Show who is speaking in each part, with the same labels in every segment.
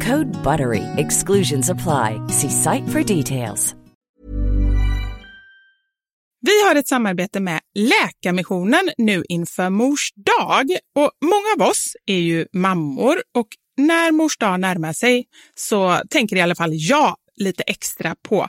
Speaker 1: Code BUTTERY. Exclusions apply. See site for details.
Speaker 2: Vi har ett samarbete med Läkarmissionen nu inför mors dag. Och många av oss är ju mammor och när mors dag närmar sig så tänker i alla fall jag lite extra på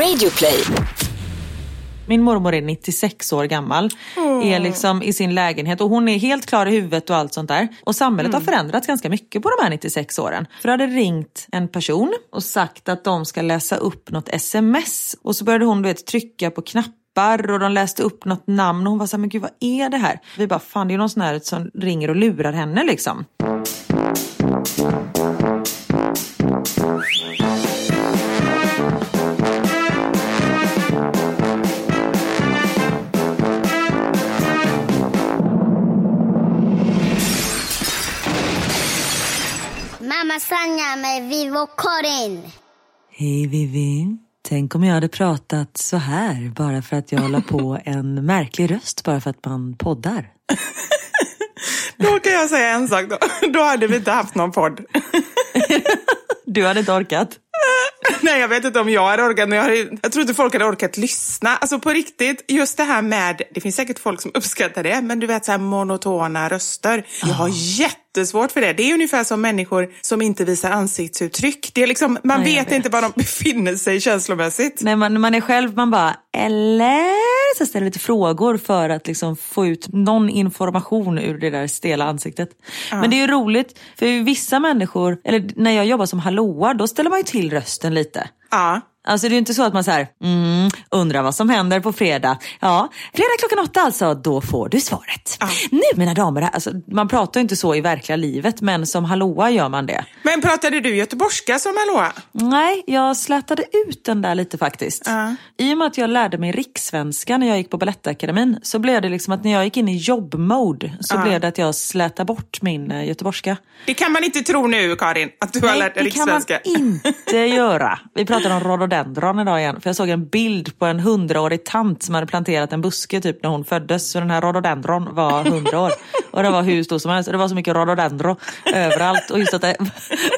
Speaker 3: Radioplay.
Speaker 4: Min mormor är 96 år gammal, är liksom i sin lägenhet och hon är helt klar i huvudet och allt sånt där. Och samhället har förändrats ganska mycket på de här 96 åren. För då hade ringt en person och sagt att de ska läsa upp något sms. Och så började hon du vet, trycka på knappar och de läste upp något namn och hon var så här, men gud vad är det här? Vi bara, fan det är någon sån här som ringer och lurar henne liksom.
Speaker 3: Mamma Sanja med Vivo Karin.
Speaker 4: Hej Vivi. Tänk om jag hade pratat så här bara för att jag håller på en märklig röst bara för att man poddar.
Speaker 2: Då kan jag säga en sak då. Då hade vi inte haft någon podd.
Speaker 4: Du hade inte orkat?
Speaker 2: Nej, jag vet inte om jag hade orkat, men jag, hade, jag tror inte folk hade orkat lyssna. Alltså på riktigt, just det här med, det finns säkert folk som uppskattar det, men du vet så här monotona röster. Jag har jättesvårt för det. Det är ungefär som människor som inte visar ansiktsuttryck. Det är liksom, man
Speaker 4: Nej,
Speaker 2: vet,
Speaker 4: vet.
Speaker 2: inte var de befinner sig känslomässigt.
Speaker 4: När man, man är själv, man bara, eller? Så ställer lite frågor för att liksom få ut någon information ur det där stela ansiktet. Men det är ju roligt, för vissa människor, eller när jag jobbar som hallåa, då ställer man ju till till rösten lite.
Speaker 2: Ja.
Speaker 4: Alltså det är ju inte så att man säger, mm, undrar vad som händer på fredag. Ja, fredag klockan åtta alltså, då får du svaret. Nu mina damer, alltså, man pratar ju inte så i verkliga livet, men som hallåa gör man det.
Speaker 2: Men pratade du göteborgska som hallå?
Speaker 4: Nej, jag slätade ut den där lite faktiskt. I och med att jag lärde mig rikssvenska när jag gick på Balettakademin så blev det liksom att när jag gick in i jobbmode så blev det att jag slätade bort min eh, göteborgska.
Speaker 2: Det kan man inte tro nu, Karin, att du har lärt dig
Speaker 4: det kan man
Speaker 2: rikssvenska.
Speaker 4: inte göra. Vi pratade om rhododendron idag igen. För jag såg en bild på en hundraårig tant som hade planterat en buske typ när hon föddes. Så den här rhododendron var hundra år. Och det var hur stor som helst. Och det var så mycket rhododendron överallt. Och just att det,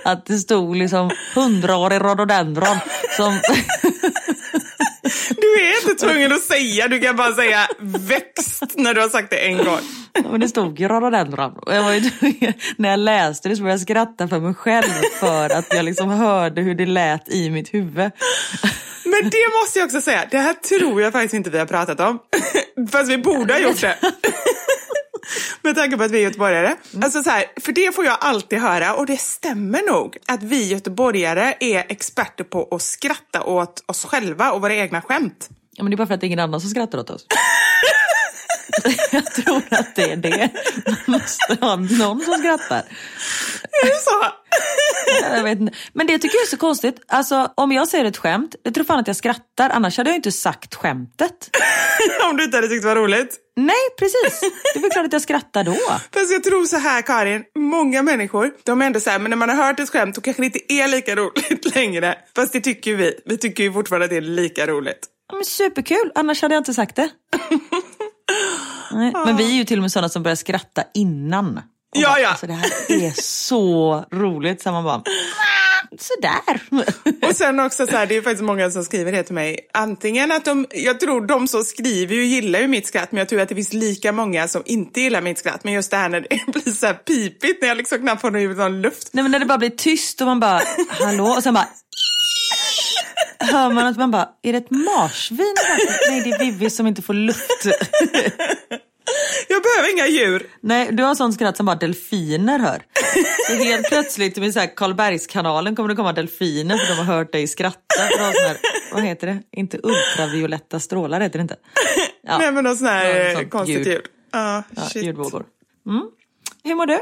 Speaker 4: att det stod liksom hundraårig rhododendron. Som,
Speaker 2: Du är inte tvungen att säga, du kan bara säga växt när du har sagt det en gång.
Speaker 4: Men det stod ju rhododendron. Och jag var ju, tvungen- när jag läste det så började jag skratta för mig själv. För att jag liksom hörde hur det lät i mitt huvud.
Speaker 2: Men det måste jag också säga, det här tror jag faktiskt inte vi har pratat om. Fast vi borde ha gjort det. Med tanke på att vi är göteborgare. Alltså så här, för det får jag alltid höra och det stämmer nog att vi göteborgare är experter på att skratta åt oss själva och våra egna skämt.
Speaker 4: Ja, men det är bara för att det är ingen annan som skrattar åt oss. Jag tror att det är det. Man måste ha någon som skrattar.
Speaker 2: Är det så?
Speaker 4: Jag vet inte. Men det tycker jag är så konstigt. Alltså, om jag säger ett skämt, jag tror fan att jag skrattar. Annars hade jag inte sagt skämtet.
Speaker 2: Om du inte hade tyckt det var roligt.
Speaker 4: Nej, precis. Det är väl klart att jag skrattar då.
Speaker 2: Fast jag tror så här Karin, många människor, de är ändå så här, men när man har hört ett skämt så kanske det inte är lika roligt längre. Fast det tycker ju vi. Vi tycker ju fortfarande att det är lika roligt.
Speaker 4: Men superkul, annars hade jag inte sagt det. Nej, men vi är ju till och med sådana som börjar skratta innan. Och
Speaker 2: Ja,
Speaker 4: bara,
Speaker 2: ja.
Speaker 4: Alltså, det här är så roligt. Så man bara, sådär.
Speaker 2: Och sen också så här, det är faktiskt många som skriver det till mig. Antingen att de, jag tror de som skriver ju gillar ju mitt skratt, men jag tror att det finns lika många som inte gillar mitt skratt. Men just det här när det blir så här pipigt, när jag liksom knappt får ut någon luft.
Speaker 4: Nej men när det bara blir tyst och man bara, hallå? Och sen bara, hör man att man bara, är det ett marsvin? Nej det är Vivi som inte får luft.
Speaker 2: Jag behöver inga djur.
Speaker 4: Nej, du har sånt skratt som bara delfiner hör. Så helt plötsligt med så här Karlbergskanalen kommer det komma delfiner för de har hört dig skratta. För de har sån här, vad heter det? Inte ultravioletta strålar heter det inte. Ja,
Speaker 2: Nej men någon sån här
Speaker 4: Ja,
Speaker 2: konstigt ljud.
Speaker 4: ljud.
Speaker 2: Ja,
Speaker 4: ja, ljudvågor. Mm. Hur mår du?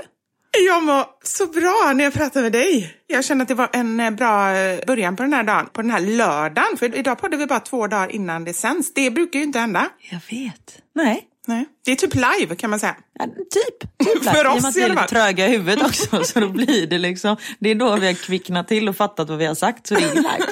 Speaker 2: Jag mår så bra när jag pratar med dig. Jag känner att det var en eh, bra eh, början på den här dagen, på den här lördagen. För idag poddar vi bara två dagar innan det sänds. Det brukar ju inte hända.
Speaker 4: Jag vet. Nej,
Speaker 2: Nej. Det är typ live kan man säga.
Speaker 4: Ja, typ. typ
Speaker 2: För
Speaker 4: I och
Speaker 2: oss
Speaker 4: med att vi är tröga i huvudet också. Så då blir det liksom, det är då vi har kvicknat till och fattat vad vi har sagt. Så det är live.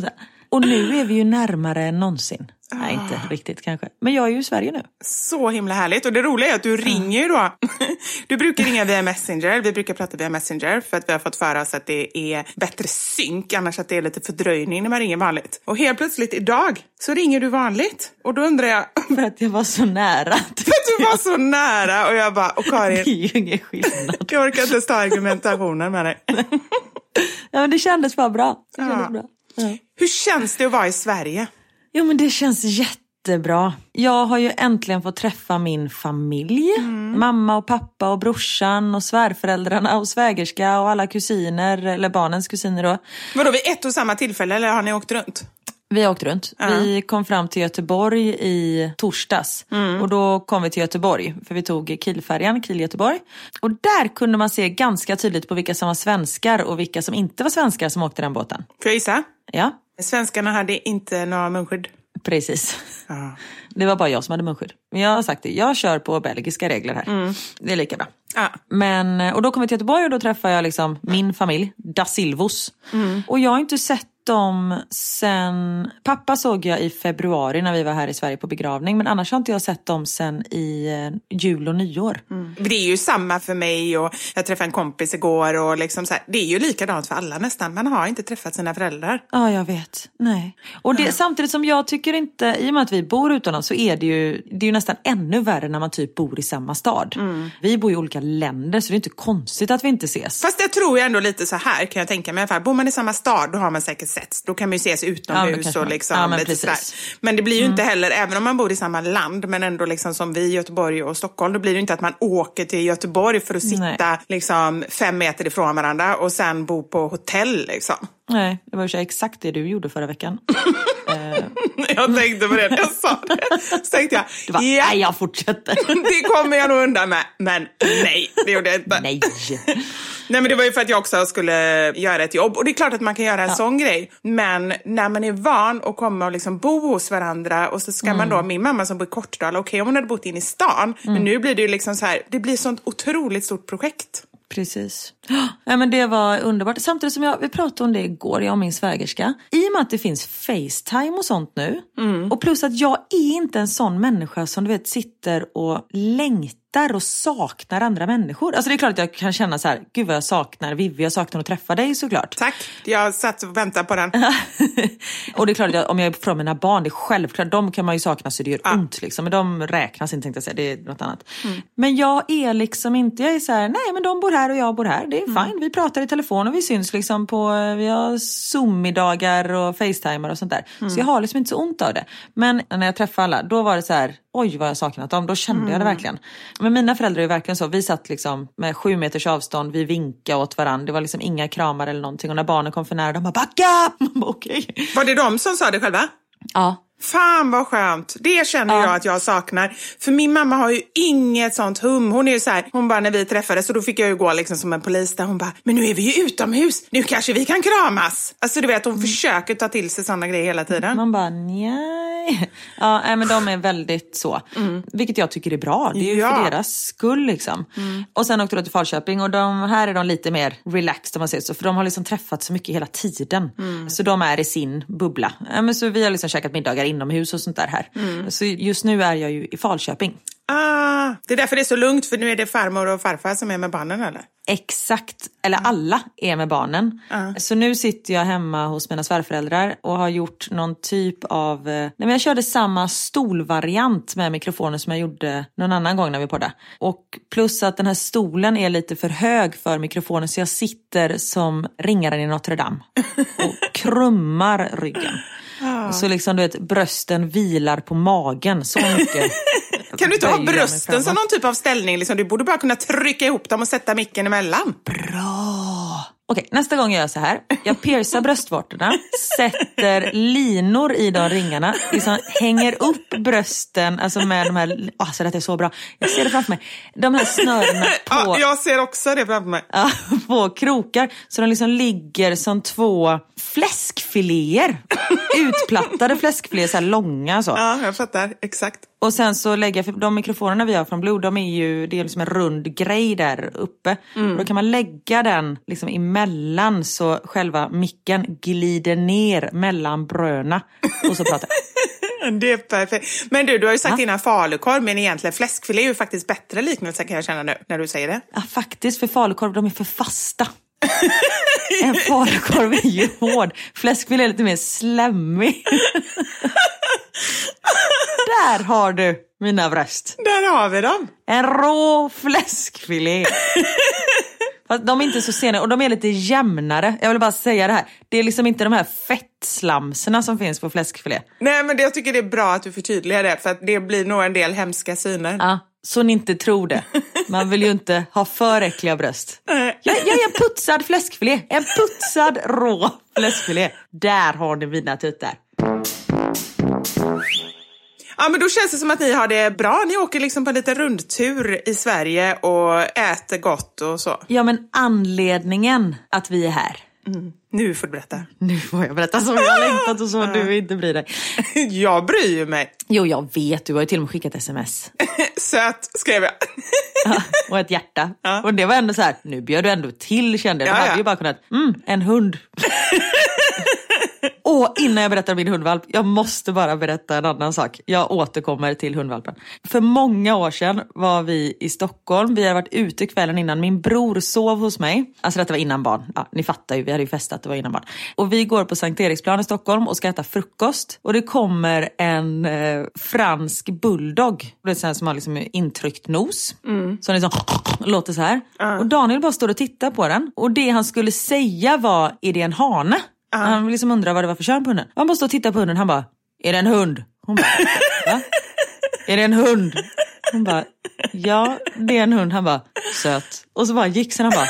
Speaker 4: Typ. Och nu är vi ju närmare än någonsin. Nej, inte riktigt kanske. Men jag är ju i Sverige nu.
Speaker 2: Så himla härligt. Och det roliga är att du ringer ju då. Du brukar ringa via Messenger. Vi brukar prata via Messenger för att vi har fått för oss att det är bättre synk, annars att det är lite fördröjning när man ringer vanligt. Och helt plötsligt idag så ringer du vanligt. Och då undrar jag,
Speaker 4: För att jag var så nära.
Speaker 2: för att du var så nära och jag bara, och
Speaker 4: Det
Speaker 2: Karin,
Speaker 4: är ju ingen skillnad.
Speaker 2: jag orkar inte ens ta argumentationen med dig.
Speaker 4: Ja, men det kändes bara bra. Det
Speaker 2: Ja.
Speaker 4: kändes bra.
Speaker 2: Hur känns det att vara i Sverige?
Speaker 4: Jo men det känns jättebra. Jag har ju äntligen fått träffa min familj. Mamma och pappa och brorsan och svärföräldrarna och svägerska och alla kusiner, eller barnens kusiner då.
Speaker 2: Vadå, vid ett och samma tillfälle eller har ni åkt runt?
Speaker 4: Vi har åkt runt.
Speaker 2: Ja.
Speaker 4: Vi kom fram till Göteborg i torsdags. Och då kom vi till Göteborg, för vi tog Kielfärjan, Kiel-Göteborg. Och där kunde man se ganska tydligt på vilka som var svenskar och vilka som inte var svenskar som åkte den båten.
Speaker 2: Får jag gissa?
Speaker 4: Ja,
Speaker 2: Svenskarna hade inte några munskydd.
Speaker 4: Precis.
Speaker 2: Ja.
Speaker 4: Det var bara jag som hade munskydd. Men jag har sagt det, jag kör på belgiska regler här. Det är lika bra.
Speaker 2: Ja.
Speaker 4: Men, och då kom vi till Göteborg och då träffade jag liksom min familj, da Silvos. Och jag har inte sett dem sen... Pappa såg jag i februari när vi var här i Sverige på begravning. Men annars har inte jag sett dem sen i eh, jul och nyår.
Speaker 2: Det är ju samma för mig och jag träffade en kompis igår och liksom så här, det är ju likadant för alla nästan. Man har inte träffat sina föräldrar.
Speaker 4: Ja, jag vet. Nej. Och det, samtidigt som jag tycker inte, i och med att vi bor utomlands så är det ju, det är ju nästan ännu värre när man typ bor i samma stad. Vi bor i olika länder så det är inte konstigt att vi inte ses.
Speaker 2: Fast jag tror ju ändå lite så här kan jag tänka mig. Bor man i samma stad då har man säkert setts. Då kan man ju ses
Speaker 4: Ja,
Speaker 2: utomhus
Speaker 4: kanske
Speaker 2: och liksom
Speaker 4: ja, men
Speaker 2: lite.
Speaker 4: Mm.
Speaker 2: sådär. Men det blir ju inte heller, även om man bor i samma land, men ändå liksom som vi i Göteborg och Stockholm, då blir det ju inte att man åker till Göteborg för att sitta
Speaker 4: Nej.
Speaker 2: liksom fem meter ifrån varandra och sen bo på hotell liksom.
Speaker 4: Nej, det var ju exakt det du gjorde förra veckan.
Speaker 2: Jag tänkte på det när jag sa det. Så tänkte jag,
Speaker 4: Du bara,
Speaker 2: ja,
Speaker 4: nej jag fortsätter.
Speaker 2: det kommer jag nog undan med. Men nej, det gjorde jag inte.
Speaker 4: nej.
Speaker 2: Nej men det var ju för att jag också skulle göra ett jobb och det är klart att man kan göra en sån grej. Men när man är van att komma och liksom bo hos varandra och så ska man
Speaker 4: Mm.
Speaker 2: då, min mamma som bor i Kortedala, okej om hon hade bott inne i stan,
Speaker 4: Mm.
Speaker 2: men nu blir det ju liksom så här, det blir sånt otroligt stort projekt.
Speaker 4: Precis. Ja, men det var underbart. Samtidigt som jag, vi pratade om det igår, jag och min svägerska. I och med att det finns Facetime och sånt nu. Och plus att jag är inte en sån människa som du vet sitter och längtar och saknar andra människor. Alltså det är klart att jag kan känna så här, gud vad jag saknar Vivi, jag saknar att träffa dig såklart.
Speaker 2: Tack, jag satt och väntade på den.
Speaker 4: och det är klart att jag, om jag är från mina barn, det är självklart, de kan man ju sakna så det gör ont liksom. Men de räknas inte tänkte jag säga, det är något annat. Men jag är liksom inte, jag är så här, nej men de bor här och jag bor här, det är fine. Vi pratar i telefon och vi syns liksom på, vi har Zoom-middagar och Facetimar och sånt där. Så jag har liksom inte så ont av det. Men när jag träffade alla, då var det så här, oj vad jag saknat dem, då kände jag det verkligen. Men mina föräldrar är verkligen så, vi satt liksom med sju meters avstånd, vi vinkade åt varandra, det var liksom inga kramar eller någonting. Och när barnen kom för nära, de bara backa! Okej.
Speaker 2: Var det de som sa det själva?
Speaker 4: Ja.
Speaker 2: Fan vad skönt. Det känner jag att jag saknar. För min mamma har ju inget sånt hum. Hon är ju så här, hon bara när vi träffades så då fick jag ju gå liksom som en polis där hon bara, men nu är vi ju utomhus. Nu kanske vi kan kramas. Alltså du vet, hon försöker ta till sig sådana grejer hela tiden.
Speaker 4: Man bara nej. Ja, nej, men de är väldigt så. Vilket jag tycker är bra. Det är ju
Speaker 2: Ja.
Speaker 4: för deras skull liksom. Och sen åkte jag till Falköping och de, här är de lite mer relaxed om man säger så. För de har liksom träffats så mycket hela tiden. Så de är i sin bubbla. Ja, men så vi har liksom käkat middagar inomhus och sånt där här. Så just nu är jag ju i Falköping.
Speaker 2: Ah, det är därför det är så lugnt för nu är det farmor och farfar som är med barnen eller?
Speaker 4: Exakt, eller alla är med barnen. Så nu sitter jag hemma hos mina svärföräldrar och har gjort någon typ av... eh, Nej, men jag körde samma stolvariant med mikrofonen som jag gjorde någon annan gång när vi poddade. Och plus att den här stolen är lite för hög för mikrofonen så jag sitter som ringaren i Notre Dame och krummar ryggen. Så liksom du vet, brösten vilar på magen så mycket.
Speaker 2: Kan du inte ha brösten som någon typ av ställning? Liksom? Du borde bara kunna trycka ihop dem och sätta micken emellan.
Speaker 4: Bra! Okej, nästa gång gör jag så här. Jag piercar bröstvårtorna, sätter linor i de ringarna, liksom hänger upp brösten alltså med de här, alltså det är så bra. Jag ser det framför mig. De här snörena
Speaker 2: Ja,
Speaker 4: på,
Speaker 2: jag ser också det framför mig.
Speaker 4: ja, på krokar så de liksom ligger som två fläskfiléer. Utplattade fläskfiléer, så här långa så.
Speaker 2: Ja, jag fattar. Exakt.
Speaker 4: Och sen så lägger jag, för de mikrofonerna vi har från Blue, de är ju, det är liksom en rund grej där uppe. Och då kan man lägga den liksom emellan så själva micken glider ner mellan bröna och så pratar.
Speaker 2: Det är perfekt. Men du, du har ju sagt innan falukorv, men egentligen fläskfilé är ju faktiskt bättre liknelse kan jag känna nu när du säger det.
Speaker 4: Ja, faktiskt, för falukorv, de är för fasta. En falukorv är ju hård. Fläskfilé är lite mer slemmig. Där har du mina bröst.
Speaker 2: Där har vi dem.
Speaker 4: En rå fläskfilé. Fast de är inte så sena och de är lite jämnare. Jag vill bara säga det här. Det är liksom inte de här fettslamserna som finns på fläskfilé.
Speaker 2: Nej, men jag tycker det är bra att du förtydligar det, för att det blir nog en del hemska syner.
Speaker 4: Ja, så ni inte tror det. Man vill ju inte ha för äckliga bröst. Jag, jag är en putsad fläskfilé. En putsad rå fläskfilé. Där har ni mina tuttar.
Speaker 2: Ja, men då känns det som att ni har det bra. Ni åker liksom på en liten rundtur i Sverige och äter gott och så.
Speaker 4: Ja men anledningen att vi är här.
Speaker 2: Nu får du berätta.
Speaker 4: Nu får jag berätta som jag har längtat och så du inte bryr dig.
Speaker 2: Jag bryr ju mig.
Speaker 4: Jo, jag vet. Du har ju till och med skickat sms.
Speaker 2: Söt skrev jag.
Speaker 4: Ja, och ett hjärta.
Speaker 2: Ja.
Speaker 4: Och det var ändå så här, nu bjöd du ändå till kände jag. Du
Speaker 2: Ja,
Speaker 4: hade ju bara kunnat, mm, en hund. Och innan jag berättar om min hundvalp, jag måste bara berätta en annan sak. Jag återkommer till hundvalpen. För många år sedan var vi i Stockholm. Vi hade varit ute kvällen innan. Min bror sov hos mig. Alltså detta var innan barn. Ja, ni fattar ju, vi hade ju festat, det var innan barn. Och vi går på Sankt Eriksplan i Stockholm och ska äta frukost. Och det kommer en eh, fransk bulldog. Det är sån som har liksom intryckt nos. Som liksom låter så här. Och Daniel bara står och tittar på den. Och det han skulle säga var, är det en hane? Han liksom undrar vad det var för kön på hunden. Han bara står och tittar på hunden. Han bara, är det en hund? Hon bara, va? Är det en hund? Hon bara, ja det är en hund. Han bara, söt. Och så bara gick sen han bara,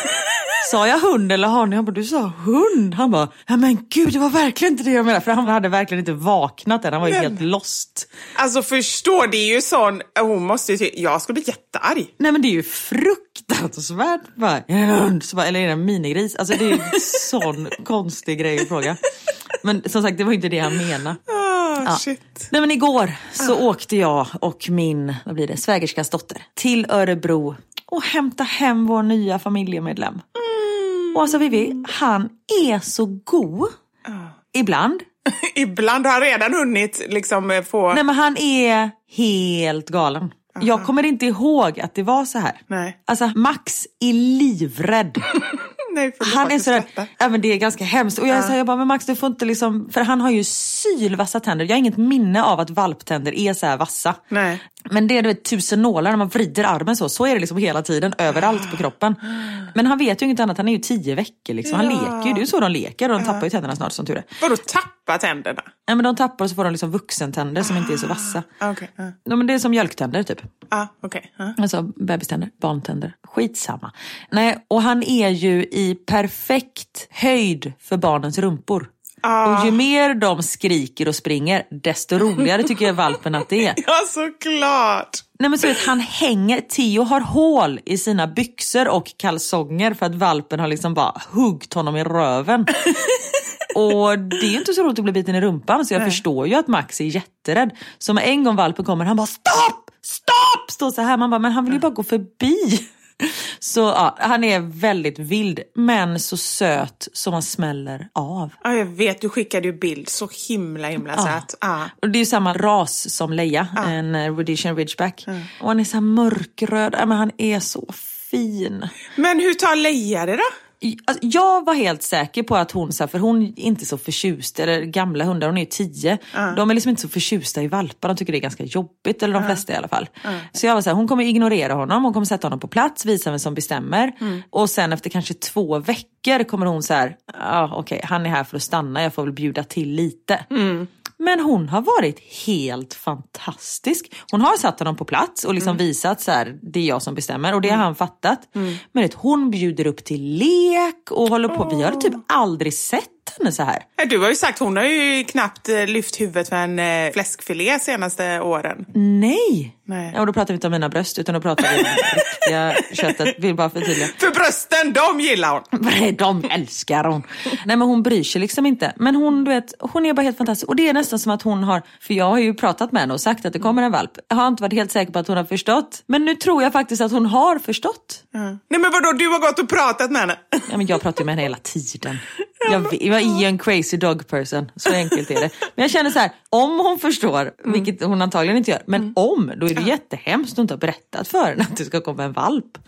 Speaker 4: sa jag hund eller hane? Jag bara, du sa hund. Han bara, ja men gud det var verkligen inte det jag menade. För han hade verkligen inte vaknat än. Han var ju helt lost.
Speaker 2: Alltså förstå, det är ju sån, hon måste ju, jag skulle bli jättearg.
Speaker 4: Nej men det är ju fruktansvärt. Bara, är det en hund? Bara, eller är det en minigris? Alltså det är ju en sån konstig grej att fråga. Men som sagt det var inte det han menade.
Speaker 2: Ah, Shit.
Speaker 4: Nej men igår så åkte jag och min, vad blir det, svägerskas dotter till Örebro och hämta hem vår nya familjemedlem. Och alltså Vivi, han är så god. Ibland.
Speaker 2: Ibland har han redan hunnit liksom få...
Speaker 4: Nej men han är helt galen. Jag kommer inte ihåg att det var så här.
Speaker 2: Nej.
Speaker 4: Alltså Max är livrädd.
Speaker 2: Nej,
Speaker 4: Han är sådär, ja men det är ganska hemskt. Och jag, ja. jag bara, men Max du får inte liksom, för han har ju sylvassa tänder. Jag har inget minne av att valptänder är så här vassa.
Speaker 2: Nej.
Speaker 4: Men det är du vet, tusen nålar när man vrider armen så. Så är det liksom hela tiden, överallt på kroppen. Men han vet ju inget annat, han är ju tio veckor liksom. Han
Speaker 2: Ja.
Speaker 4: leker ju, det är ju så de leker och de tappar ju tänderna snart som tur är.
Speaker 2: Vadå tappa tänderna?
Speaker 4: Nej men de tappar och så får de liksom vuxentänder som inte är så vassa.
Speaker 2: Ah, Okej. ja.
Speaker 4: Ja, men det är som mjölktänder typ.
Speaker 2: Ah, okej. ja.
Speaker 4: Alltså bebiständer, barntänder, skitsamma. Nej, och han är ju i perfekt höjd för barnens rumpor. Och ju mer de skriker och springer, desto roligare tycker jag valpen att det är.
Speaker 2: Ja, såklart.
Speaker 4: Nej men så vet, han hänger, Theo har hål i sina byxor och kalsonger för att valpen har liksom bara huggt honom i röven. Och det är inte så roligt att bli biten i rumpan så jag förstår ju att Max är jätterädd. Så med en gång valpen kommer han bara stopp, stopp, står så här. Man bara, men han vill ju bara gå förbi. Så ja, han är väldigt vild men så söt som man smäller av.
Speaker 2: Ja, jag vet, du skickade ju bild. Så himla himla
Speaker 4: Ja.
Speaker 2: söt. Ah.
Speaker 4: Och det är ju samma ras som Leia, en uh, Rhodesian Ridgeback. Och han är så här mörkröd, ja, men han är så fin.
Speaker 2: Men hur tar Leia det då?
Speaker 4: Alltså, jag var helt säker på att hon, så här, för hon är inte så förtjust, eller gamla hundar, hon är ju tio. De är liksom inte så förtjusta i valpar, de tycker det är ganska jobbigt, eller de flesta i alla fall. Så jag var så här, hon kommer ignorera honom, hon kommer sätta honom på plats, visa vem som bestämmer. Och sen efter kanske två veckor kommer hon så här, ah, okej han är här för att stanna, jag får väl bjuda till lite. Men hon har varit helt fantastisk. Hon har satt honom på plats och liksom visat så här, det är jag som bestämmer och det har han fattat. Men vet, hon bjuder upp till lek och håller på. Vi har typ aldrig sett henne så här.
Speaker 2: Du har ju sagt, hon har ju knappt eh, lyft huvudet för en eh, fläskfilé senaste åren.
Speaker 4: Nej!
Speaker 2: Nej.
Speaker 4: Ja, och då pratar vi inte om mina bröst utan då pratar vi om det riktiga köttet. Vill bara förtydliga.
Speaker 2: För brösten, de gillar hon.
Speaker 4: Nej, de älskar hon. Nej men hon bryr sig liksom inte. Men hon, du vet, hon är bara helt fantastisk. Och det är nästan som att hon har, för jag har ju pratat med henne och sagt att det kommer en valp. Jag har inte varit helt säker på att hon har förstått. Men nu tror jag faktiskt att hon har förstått.
Speaker 2: Nej men vadå, du har gått och pratat med henne?
Speaker 4: Ja, men jag pratar ju med henne hela tiden. Jag, jag är en crazy dog person, så enkelt är det. Men jag känner så här, om hon förstår, vilket hon antagligen inte gör, men om, då är det jättehemskt att inte ha berättat för henne att det ska komma en valp.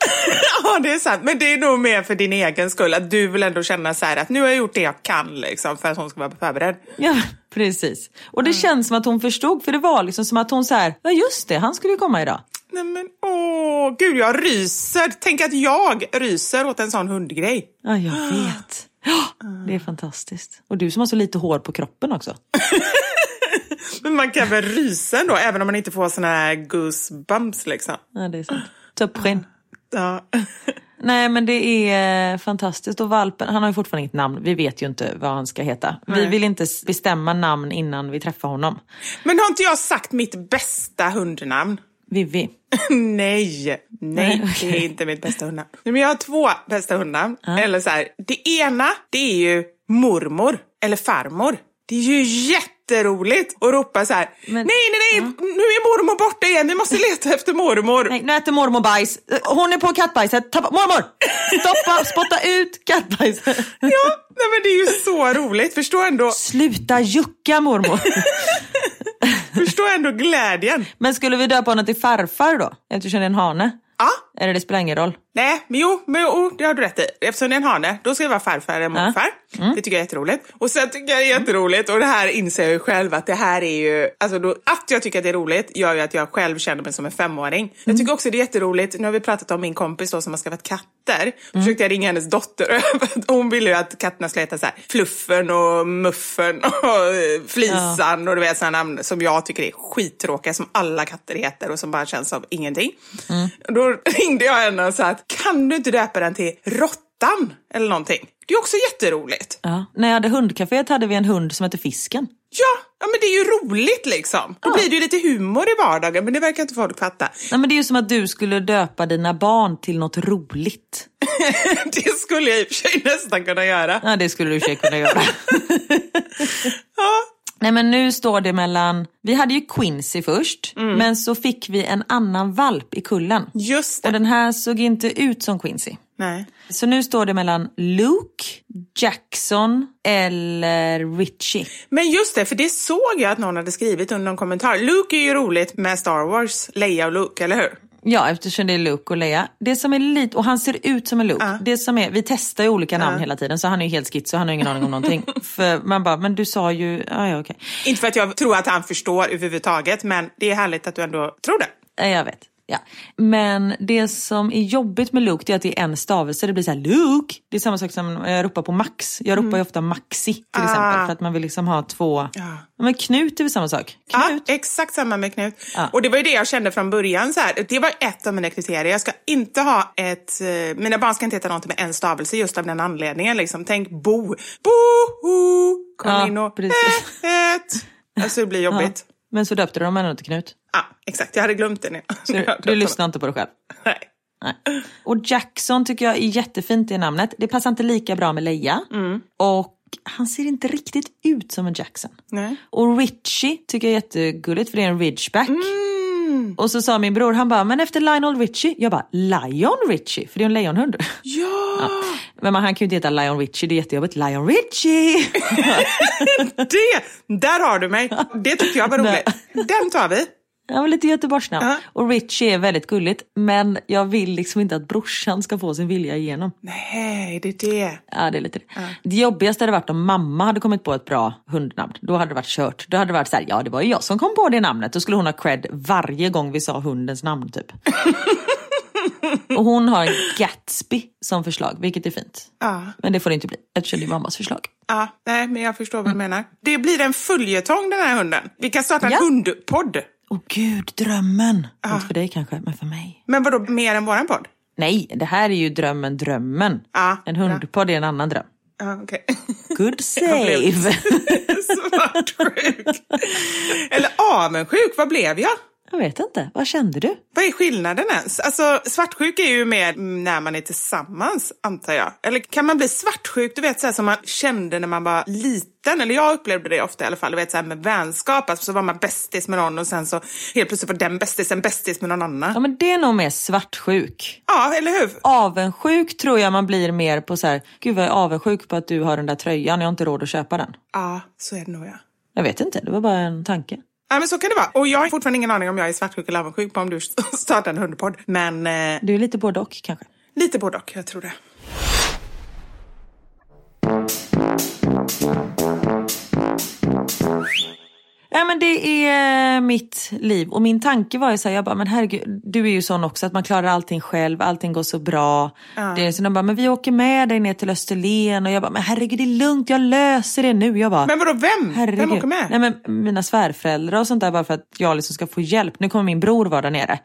Speaker 2: Ja, det är sant. Men det är nog mer för din egen skull. Att du vill ändå känna så här att nu har jag gjort det jag kan liksom, för att hon ska vara förberedd.
Speaker 4: Ja, precis. Och det känns som att hon förstod, för det var liksom som att hon så här, ja just det, han skulle ju komma idag.
Speaker 2: Nej men åh, gud jag ryser. Tänk att jag ryser åt en sån hundgrej.
Speaker 4: Ja, jag vet. Ja, det är fantastiskt. Och du som har så lite hår på kroppen också.
Speaker 2: Men man kan väl rysa ändå, även om man inte får såna här goosebumps liksom.
Speaker 4: Ja, det är sant. Tuppskinn.
Speaker 2: Ja.
Speaker 4: Nej men det är fantastiskt och valpen, han har ju fortfarande inget namn. Vi vet ju inte vad han ska heta. Vi
Speaker 2: Nej.
Speaker 4: vill inte bestämma namn innan vi träffar honom.
Speaker 2: Men har inte jag sagt mitt bästa hundnamn?
Speaker 4: Vivi.
Speaker 2: Nej, nej, det är inte mitt bästa hundnamn. Nej, Men jag har två bästa hundnamn. Eller så här, det ena, det är ju mormor eller farmor. Det är ju jätteroligt att ropa så här.
Speaker 4: Men-
Speaker 2: nej, nej, nej, nu är mormor borta igen. Vi måste leta efter mormor.
Speaker 4: Nej, nu äter mormor bajs. Hon är på kattbajset. Ta, mormor! Stoppa, spotta ut kattbajset.
Speaker 2: Ja, nej, men det är ju så roligt. Förstå ändå,
Speaker 4: Sluta jucka mormor.
Speaker 2: förstå ändå glädjen.
Speaker 4: Men skulle vi döpa honom till farfar då? Eftersom det är en hane?
Speaker 2: Ja,
Speaker 4: Eller det spelar ingen roll.
Speaker 2: Nej, men jo, men jo, det har du rätt i. Eftersom det är en hane, då ska det vara farfar eller morfar.
Speaker 4: Mm.
Speaker 2: Det tycker jag är jätteroligt. Och sen tycker jag det är jätteroligt, och det här inser jag ju själv att det här är ju, alltså då, att jag tycker att det är roligt gör ju att jag själv känner mig som en femåring.
Speaker 4: Mm.
Speaker 2: Jag tycker också det är jätteroligt, nu har vi pratat om min kompis då som har skaffat katter.
Speaker 4: Mm.
Speaker 2: Försökte jag ringa hennes dotter hon ville ju att katterna skulle heta så här Fluffen och Muffen och Flisan och du vet sådana namn som jag tycker är skittråkiga som alla katter heter och som bara känns som ingenting.
Speaker 4: Mm.
Speaker 2: Då ringde jag henne och sa att kan du inte döpa den till Råttan eller någonting? Det är också jätteroligt.
Speaker 4: Ja. När jag hade hundcaféet hade vi en hund som hette Fisken.
Speaker 2: Ja, ja men det är ju roligt liksom. Då blir det ju lite humor i vardagen men det verkar inte folk fatta.
Speaker 4: Nej, men det är ju som att du skulle döpa dina barn till något roligt.
Speaker 2: det skulle jag i och för sig nästan kunna göra.
Speaker 4: Ja, det skulle du i och för sig kunna göra.
Speaker 2: Ja,
Speaker 4: Nej, men nu står det mellan... Vi hade ju Quincy först, men så fick vi en annan valp i kullen.
Speaker 2: just det.
Speaker 4: Och den här såg inte ut som Quincy.
Speaker 2: Nej.
Speaker 4: Så nu står det mellan Luke, Jackson eller Richie.
Speaker 2: Men just det, för det såg jag att någon hade skrivit under någon kommentar. Luke är ju roligt med Star Wars, Leia och Luke, eller hur?
Speaker 4: Ja, eftersom det är Luke och Leia. Det som är lite, och han ser ut som en Luke. Det som är, vi testar ju olika namn hela tiden så han är ju helt schizo, han har ingen aning om någonting. För man bara, men du sa ju, ja ja okej.
Speaker 2: Inte för att jag tror att han förstår överhuvudtaget, men det är härligt att du ändå tror det.
Speaker 4: Ja, Jag vet. Ja. Men det som är jobbigt med Luke det är att det är en stavelse. Det blir så här Luke. Det är samma sak som jag ropar på Max. Jag ropar ju ofta Maxi till exempel. För att man vill liksom ha två. Ja. Men Knut är väl samma sak? Knut.
Speaker 2: Ja, exakt samma med Knut. Och det var ju det jag kände från början. Så här. Det var ett av mina kriterier. Jag ska inte ha ett... eh, Mina barn ska inte heta någonting med en stavelse just av den anledningen. Liksom. Tänk Bo. Bo, kom in och
Speaker 4: precis.
Speaker 2: ät. Alltså det blir jobbigt. Ja.
Speaker 4: Men så döpte de dem ändå till Knut.
Speaker 2: exakt. Jag hade glömt det nu.
Speaker 4: Så du, du lyssnar inte på dig själv?
Speaker 2: Nej.
Speaker 4: Nej. Och Jackson tycker jag är jättefint i namnet. Det passar inte lika bra med Leia. Och han ser inte riktigt ut som en Jackson.
Speaker 2: Nej.
Speaker 4: Och Richie tycker jag är jättegulligt för det är en ridgeback. Och så sa min bror, han bara, men efter Lionel Richie? Jag bara, Lion Richie? För det är en lejonhund.
Speaker 2: Ja,
Speaker 4: Men man, han kan ju inte heta Lion Richie, det är jättejobbigt. Lion Richie!
Speaker 2: det! Där har du mig. Det tyckte jag var roligt. Den tar vi.
Speaker 4: Ja, men lite Göteborgsnamn.
Speaker 2: Ja.
Speaker 4: Och Richie är väldigt gulligt. Men jag vill liksom inte att brorsan ska få sin vilja igenom.
Speaker 2: Nej, det är det.
Speaker 4: Ja, det är lite det. Det jobbigaste hade varit om mamma hade kommit på ett bra hundnamn. Då hade det varit kört. Då hade det varit så här, ja det var ju jag som kom på det namnet. Då skulle hon ha cred varje gång vi sa hundens namn typ. Och hon har Gatsby som förslag, vilket är fint.
Speaker 2: Ja.
Speaker 4: Men det får det inte bli, eftersom det är mammas förslag.
Speaker 2: Ja, nej, men jag förstår vad du menar. Det blir en följetong den här hunden. Vi kan starta en
Speaker 4: Ja.
Speaker 2: hundpodd.
Speaker 4: Åh gud, drömmen! Inte för dig kanske, men för mig.
Speaker 2: Men vadå, mer än våran podd?
Speaker 4: Nej, det här är ju drömmen, drömmen.
Speaker 2: Ja,
Speaker 4: en hundpodd är en annan dröm.
Speaker 2: Ja, okej.
Speaker 4: Good save!
Speaker 2: Svartsjuk. Eller avundsjuk, vad blev jag?
Speaker 4: Jag vet inte, vad kände du?
Speaker 2: Vad är skillnaden ens? Alltså, svartsjuk är ju mer när man är tillsammans, antar jag. Eller kan man bli svartsjuk, du vet så här som man kände när man var liten? Eller jag upplevde det ofta i alla fall, du vet så här med vänskap. Alltså, så var man bästis med någon och sen så helt plötsligt var den bästisen bästis med någon annan.
Speaker 4: Ja men det är nog mer svartsjuk.
Speaker 2: Ja, eller hur?
Speaker 4: Avundsjuk tror jag man blir mer på så här, gud vad jag är avundsjuk på att du har den där tröjan, jag har inte råd att köpa den.
Speaker 2: Ja, så är det nog ja.
Speaker 4: Jag vet inte, det var bara en tanke.
Speaker 2: Ja, men så kan det vara. Och jag har fortfarande ingen aning om jag är svartsjuk eller avundsjuk på om du startar en hundpodd. Men eh,
Speaker 4: Du är lite både och kanske.
Speaker 2: lite både och, jag tror det.
Speaker 4: Ja men det är mitt liv och min tanke var ju så här, jag bara men herregud, du är ju sån också att man klarar allting själv, allting går så bra. Det är så de bara, men vi åker med dig ner till Österlen och jag bara, men herregud det är lugnt, jag löser det nu. Jag bara,
Speaker 2: Men vadå, vem?
Speaker 4: Herregud.
Speaker 2: Vem åker med?
Speaker 4: Nej, men mina svärföräldrar och sånt där bara för att jag liksom ska få hjälp. Nu kommer min bror vara där nere.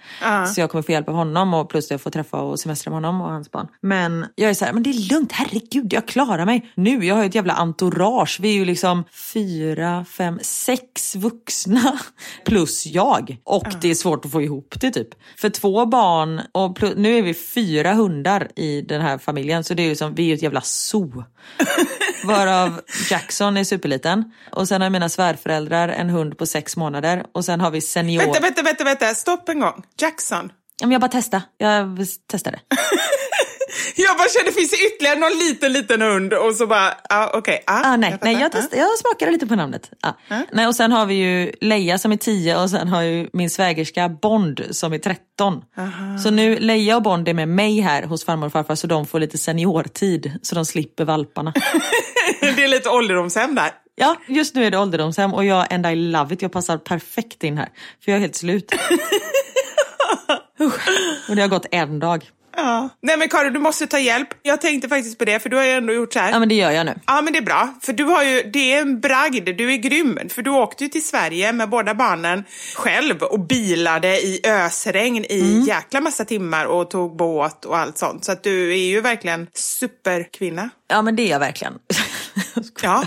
Speaker 4: Så jag kommer få hjälp av honom och plus att jag får träffa och semestra med honom och hans barn. Men jag är så här, men det är lugnt, herregud jag klarar mig. Nu, jag har ju ett jävla entourage. Vi är ju liksom fyra, fem, sex vuxna plus jag. Och det är svårt att få ihop det typ. För två barn och plus, nu är vi fyra hundar i den här familjen så det är ju som, vi är ju ett jävla zoo. Varav Jackson är superliten. Och sen har mina svärföräldrar en hund på sex månader. Och sen har vi senior...
Speaker 2: Vänta, vänta, vänta, vänta, stopp en gång. Jackson.
Speaker 4: Jag bara testa. Jag testade.
Speaker 2: Jag bara kände, finns det ytterligare någon liten, liten hund? Och så bara, ah, okej. Okay, ah,
Speaker 4: ah, nej, jag, nej jag, test, jag smakade lite på namnet. Ah. Nej, och sen har vi ju Leia som är 10 och sen har ju min svägerska Bond som är 13. Aha. Så nu Leia och Bond är med mig här hos farmor och farfar så de får lite seniortid så de slipper valparna.
Speaker 2: det är lite ålderdomshem där.
Speaker 4: Ja, just nu är det ålderdomshem och jag and I love it. Jag passar perfekt in här. För jag är helt slut. och det har gått en dag.
Speaker 2: Ja. Nej men Karin, du måste ta hjälp. Jag tänkte faktiskt på det, för du har ju ändå gjort så här.
Speaker 4: Ja men det gör jag nu.
Speaker 2: Ja men det är bra, för du har ju, det är en bragd, du är grym. För du åkte ju till Sverige med båda barnen själv och bilade i ösregn i mm. jäkla massa timmar och tog båt och allt sånt. Så att du är ju verkligen superkvinna.
Speaker 4: Ja men det är jag verkligen. ja.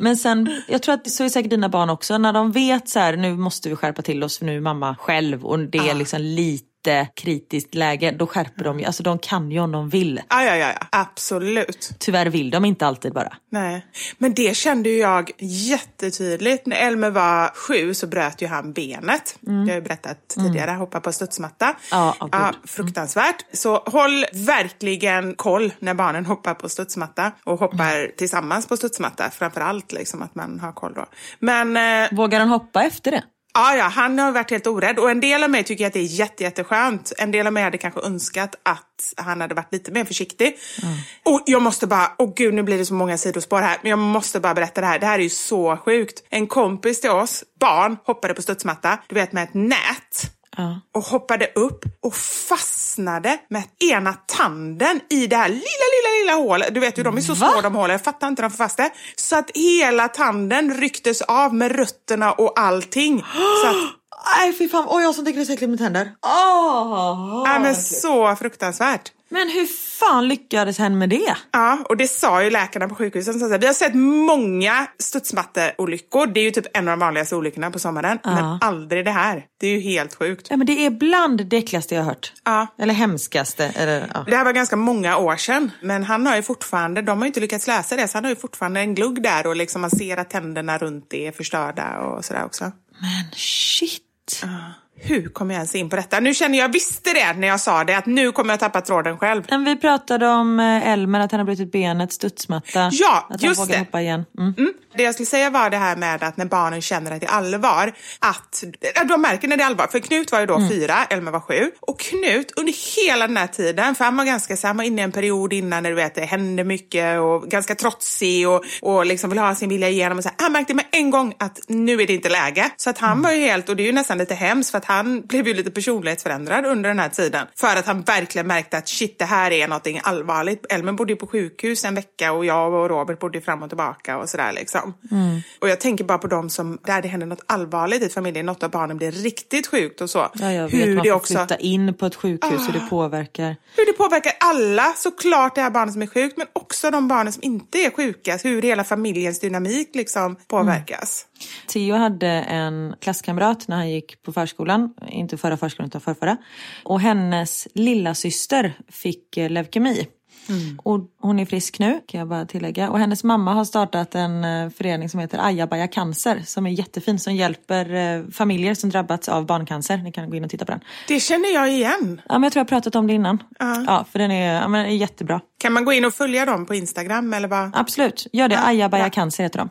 Speaker 4: men sen, jag tror att så är säkert dina barn också, när de vet så här, nu måste vi skärpa till oss för nu är mamma själv och det är ah. liksom lite kritiskt läge, då skärper de ju. Alltså de kan ju om de vill.
Speaker 2: Ja, ja, ja, absolut.
Speaker 4: Tyvärr vill de inte alltid bara.
Speaker 2: Nej, men det kände jag jättetydligt. När Elmer var sju så bröt ju han benet. Mm. Jag har ju berättat mm. tidigare, mm. hoppa på studsmatta.
Speaker 4: Ja, oh,
Speaker 2: ja, fruktansvärt. Mm. Så håll verkligen koll när barnen hoppar på studsmatta och hoppar mm. tillsammans på studsmatta. Framför allt liksom att man har koll då. Men, eh...
Speaker 4: Vågar han hoppa efter det?
Speaker 2: Ja, ja, han har varit helt orädd. Och en del av mig tycker att det är jätte, jätteskönt. En del av mig hade kanske önskat att han hade varit lite mer försiktig. Mm. Och jag måste bara, åh oh gud nu blir det så många sidospår här, men jag måste bara berätta det här. Det här är ju så sjukt. En kompis till oss, barn, hoppade på studsmatta, du vet med ett nät. Ja. Och hoppade upp och fastnade med ena tanden i det här lilla, lilla, lilla hålet. Du vet ju, de är så små de hålen. Jag fattar inte hur de får fast det. Så att hela tanden rycktes av med rötterna och allting. Så att
Speaker 4: Nej fy fan, oj jag som tycker det är så äckligt med tänder. Oh,
Speaker 2: Nej men så fruktansvärt.
Speaker 4: Men hur fan lyckades hen med det?
Speaker 2: Ja, och det sa ju läkarna på sjukhuset. Så vi har sett många studsmatteolyckor. Det är ju typ en av de vanligaste olyckorna på sommaren. Ja. Men aldrig det här. Det är ju helt sjukt.
Speaker 4: Ja, men det är bland det äckligaste jag har hört.
Speaker 2: Ja.
Speaker 4: Eller hemskaste. Eller, ja.
Speaker 2: Det här var ganska många år sedan. Men han har ju fortfarande, de har ju inte lyckats läsa det, så han har ju fortfarande en glugg där och liksom man ser att tänderna runt är förstörda och sådär också.
Speaker 4: Men shit.
Speaker 2: Ja hur kom jag ens in på detta? Nu känner jag visste det när jag sa det, att nu kommer jag tappa tråden själv.
Speaker 4: Men vi pratade om eh, Elmer, att han har brutit benet, studsmatta.
Speaker 2: Ja,
Speaker 4: att
Speaker 2: just
Speaker 4: han
Speaker 2: det.
Speaker 4: hoppa igen. Mm.
Speaker 2: Mm. Det jag skulle säga var det här med att när barnen känner att det är allvar, att de märker när det är allvar. För Knut var ju då mm. fyra, Elmer var sju. Och Knut, under hela den här tiden, för han var ganska så han var inne i en period innan när du vet, det hände mycket och ganska trotsig och, och liksom vill ha sin vilja igenom. Och så här, han märkte med en gång att nu är det inte läge. Så att han mm. var ju helt, och det är ju nästan lite hemskt för att han blev ju lite personlighetsförändrad under den här tiden. För att han verkligen märkte att shit, det här är någonting allvarligt. Elmer bodde ju på sjukhus en vecka och jag och Robert bodde fram och tillbaka och sådär liksom. Mm. Och jag tänker bara på de som, där det händer något allvarligt i familjen, något av barnen blir riktigt sjukt och så.
Speaker 4: Ja, jag vet, hur man det får också... flytta in på ett sjukhus, ah, hur det påverkar.
Speaker 2: Hur det påverkar alla, såklart det här barnet som är sjukt, men också de barnen som inte är sjuka. Hur hela familjens dynamik liksom påverkas. Mm.
Speaker 4: Theo hade en klasskamrat när han gick på förskolan, inte förra förskolan utan förrförra. Och hennes lilla syster fick leukemi. Mm. Och hon är frisk nu kan jag bara tillägga. Och hennes mamma har startat en eh, förening som heter Ajabaja Cancer som är jättefin som hjälper eh, familjer som drabbats av barncancer. Ni kan gå in och titta på den.
Speaker 2: Det känner jag igen.
Speaker 4: Ja men jag tror jag har pratat om det innan. Uh. Ja för den är, ja, men är jättebra.
Speaker 2: Kan man gå in och följa dem på Instagram eller vad?
Speaker 4: Absolut, gör det. Uh. Ajabaja Cancer heter de.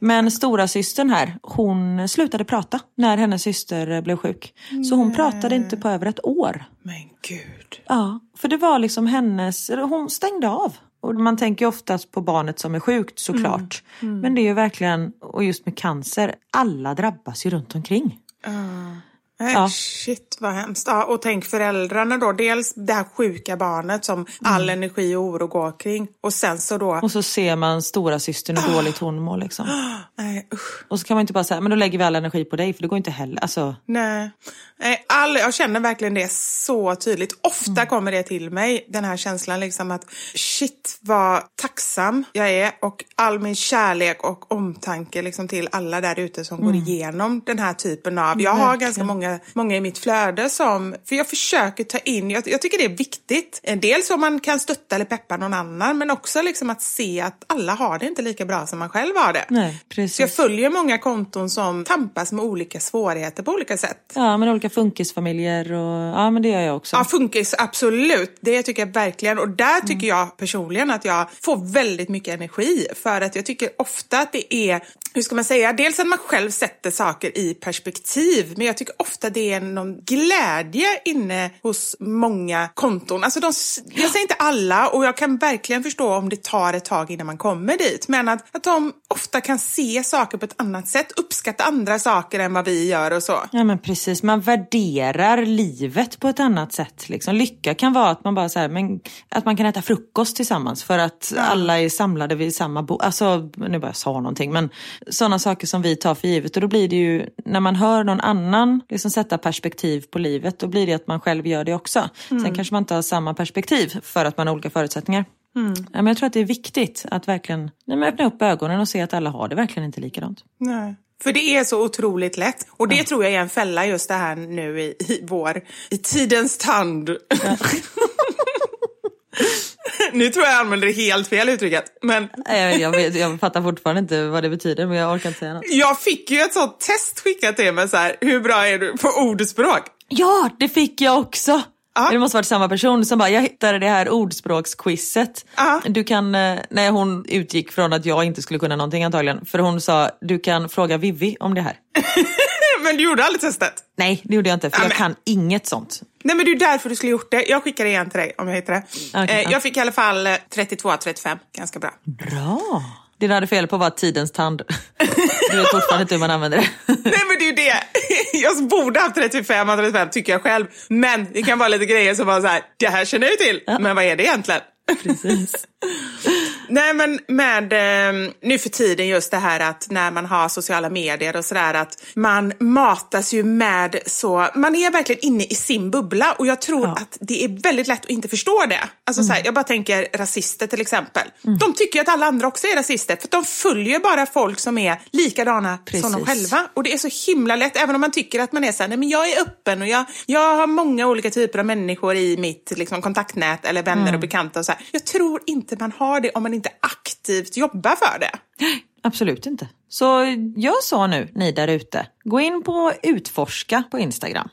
Speaker 4: Men stora systern här, hon slutade prata när hennes syster blev sjuk. Så hon pratade inte på över ett år.
Speaker 2: Men gud.
Speaker 4: Ja, för det var liksom hennes, hon stängde av. Och man tänker oftast på barnet som är sjukt såklart. Mm. Mm. Men det är ju verkligen, och just med cancer, alla drabbas ju runt omkring.
Speaker 2: Uh. Nej,
Speaker 4: Ja.
Speaker 2: Shit vad hemskt. Ja, och tänk föräldrarna då. Dels det här sjuka barnet som all energi och oro går kring. Och sen så då...
Speaker 4: Och så ser man stora systern hur dåligt hon mår liksom.
Speaker 2: Nej, usch.
Speaker 4: Och så kan man inte bara säga, men då lägger vi all energi på dig för det går inte heller. Alltså,
Speaker 2: Nej. Nej, all, jag känner verkligen det så tydligt. Ofta
Speaker 4: Mm.
Speaker 2: kommer det till mig, den här känslan liksom att shit vad tacksam jag är och all min kärlek och omtanke liksom till alla där ute som går igenom den här typen av... Jag har ganska många, många i mitt flöde som... För jag försöker ta in, jag, jag tycker det är viktigt. Eh, Dels om man kan stötta eller peppa någon annan men också liksom att se att alla har det inte lika bra som man själv har det.
Speaker 4: nej,
Speaker 2: Så jag
Speaker 4: precis.
Speaker 2: följer många konton som tampas med olika svårigheter på olika sätt.
Speaker 4: Ja, men olika funkisfamiljer och ja, men det gör jag också.
Speaker 2: Ja, funkis, absolut. Det tycker jag verkligen. Och där tycker jag personligen att jag får väldigt mycket energi. För att jag tycker ofta att det är, hur ska man säga, dels att man själv sätter saker i perspektiv. Men jag tycker ofta det är någon glädje inne hos många konton. Alltså de, jag säger inte alla och jag kan verkligen förstå om det tar ett tag innan man kommer dit. Men att, att de ofta kan se saker på ett annat sätt, uppskatta andra saker än vad vi gör och så.
Speaker 4: Ja men precis, man värderar livet på ett annat sätt. Liksom. Lycka kan vara att man bara så här, men, att man kan äta frukost tillsammans för att alla är samlade vid samma bord. Alltså, nu bara jag sa någonting, men sådana saker som vi tar för givet. Och då blir det ju, när man hör någon annan liksom sätta perspektiv på livet, då blir det att man själv gör det också. Sen kanske man inte har samma perspektiv för att man har olika förutsättningar. Ja, men jag tror att det är viktigt att verkligen nej, öppna upp ögonen och se att alla har det verkligen inte likadant.
Speaker 2: Nej. För det är så otroligt lätt. Och det tror jag är en fälla just det här nu i, i vår, i tidens tand. nu tror jag jag använder helt fel uttrycket. Men
Speaker 4: Jag, vet, jag fattar fortfarande inte vad det betyder men jag orkar inte säga något.
Speaker 2: jag fick ju ett sånt test skickat till mig så här. Hur bra är du på ordspråk?
Speaker 4: Ja, det fick jag också!
Speaker 2: Ja.
Speaker 4: Det måste varit samma person som bara, jag hittade det här ordspråksquizet. Du kan, eh, nej hon utgick från att jag inte skulle kunna någonting antagligen. För hon sa, du kan fråga Vivi om det här.
Speaker 2: Men du gjorde aldrig testet?
Speaker 4: Nej, det gjorde jag inte för
Speaker 2: Ja,
Speaker 4: jag
Speaker 2: men-
Speaker 4: kan inget sånt.
Speaker 2: Nej men det är därför du skulle gjort det. Jag skickar det igen till dig om jag hittar det.
Speaker 4: Okej,
Speaker 2: eh,
Speaker 4: ja.
Speaker 2: jag fick i alla fall eh, 32 av 35. Ganska bra.
Speaker 4: Bra! Det du hade fel på var tidens tand. Du vet fortfarande inte hur man använder det.
Speaker 2: Nej men det är ju det. Jag borde haft 35 av 35 tycker jag själv. Men det kan vara lite grejer som bara så här, det här känner jag ju till. Men vad är det egentligen?
Speaker 4: Precis.
Speaker 2: Nej men med eh, nu för tiden just det här att när man har sociala medier och sådär att man matas ju med så, man är verkligen inne i sin bubbla och jag tror att det är väldigt lätt att inte förstå det. Alltså så här, jag bara tänker rasister till exempel. De tycker att alla andra också är rasister för de följer bara folk som är likadana som de
Speaker 4: Precis.
Speaker 2: själva. Och det är så himla lätt, även om man tycker att man är såhär, nej men jag är öppen och jag, jag har många olika typer av människor i mitt liksom, kontaktnät eller vänner och bekanta och så här. Jag tror inte man har det om man inte aktivt jobbar för det.
Speaker 4: Absolut inte. Så gör så nu, ni där ute. Gå in på utforska på Instagram.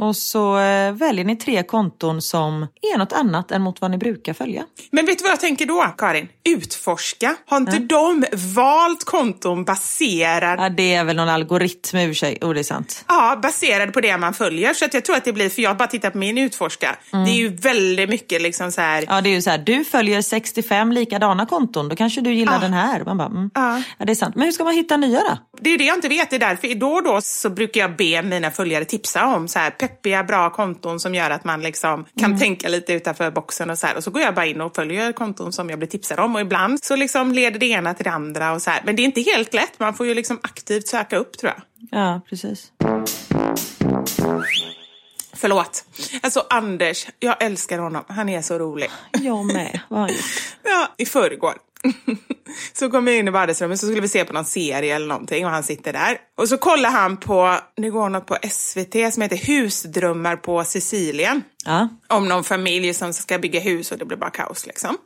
Speaker 4: Och så eh, väljer ni tre konton som är något annat än mot vad ni brukar följa.
Speaker 2: Men vet du vad jag tänker då, Karin? Utforska. Har inte de valt konton baserad
Speaker 4: Ja, det är väl någon algoritm i och för sig. Oh, det är sant.
Speaker 2: Ja, baserad på det man följer. Så att jag tror att det blir, för jag har bara tittat på min utforska. Det är ju väldigt mycket liksom så här.
Speaker 4: Ja, det är ju så här, du följer 65 likadana konton, då kanske du gillar den här. Man bara, mm.
Speaker 2: Ja.
Speaker 4: ja, det är sant. Men hur ska man hitta nya då?
Speaker 2: Det är det jag inte vet. Det är därför då och då så brukar jag be mina följare tipsa om så här peppiga, bra konton som gör att man liksom kan tänka lite utanför boxen och så här. Och så går jag bara in och följer konton som jag blir tipsad om. Och ibland så liksom leder det ena till det andra och så här. Men det är inte helt lätt. Man får ju liksom aktivt söka upp tror jag.
Speaker 4: Ja, precis.
Speaker 2: Förlåt. Alltså Anders, jag älskar honom. Han är så rolig.
Speaker 4: Jag med. Vad har han gjort?
Speaker 2: Ja, i förrgår. så kom jag in i vardagsrummet så skulle vi se på någon serie eller någonting och han sitter där. Och så kollar han på, det går något på SVT som heter Husdrömmar på Sicilien.
Speaker 4: Ja.
Speaker 2: Om någon familj som ska bygga hus och det blir bara kaos liksom.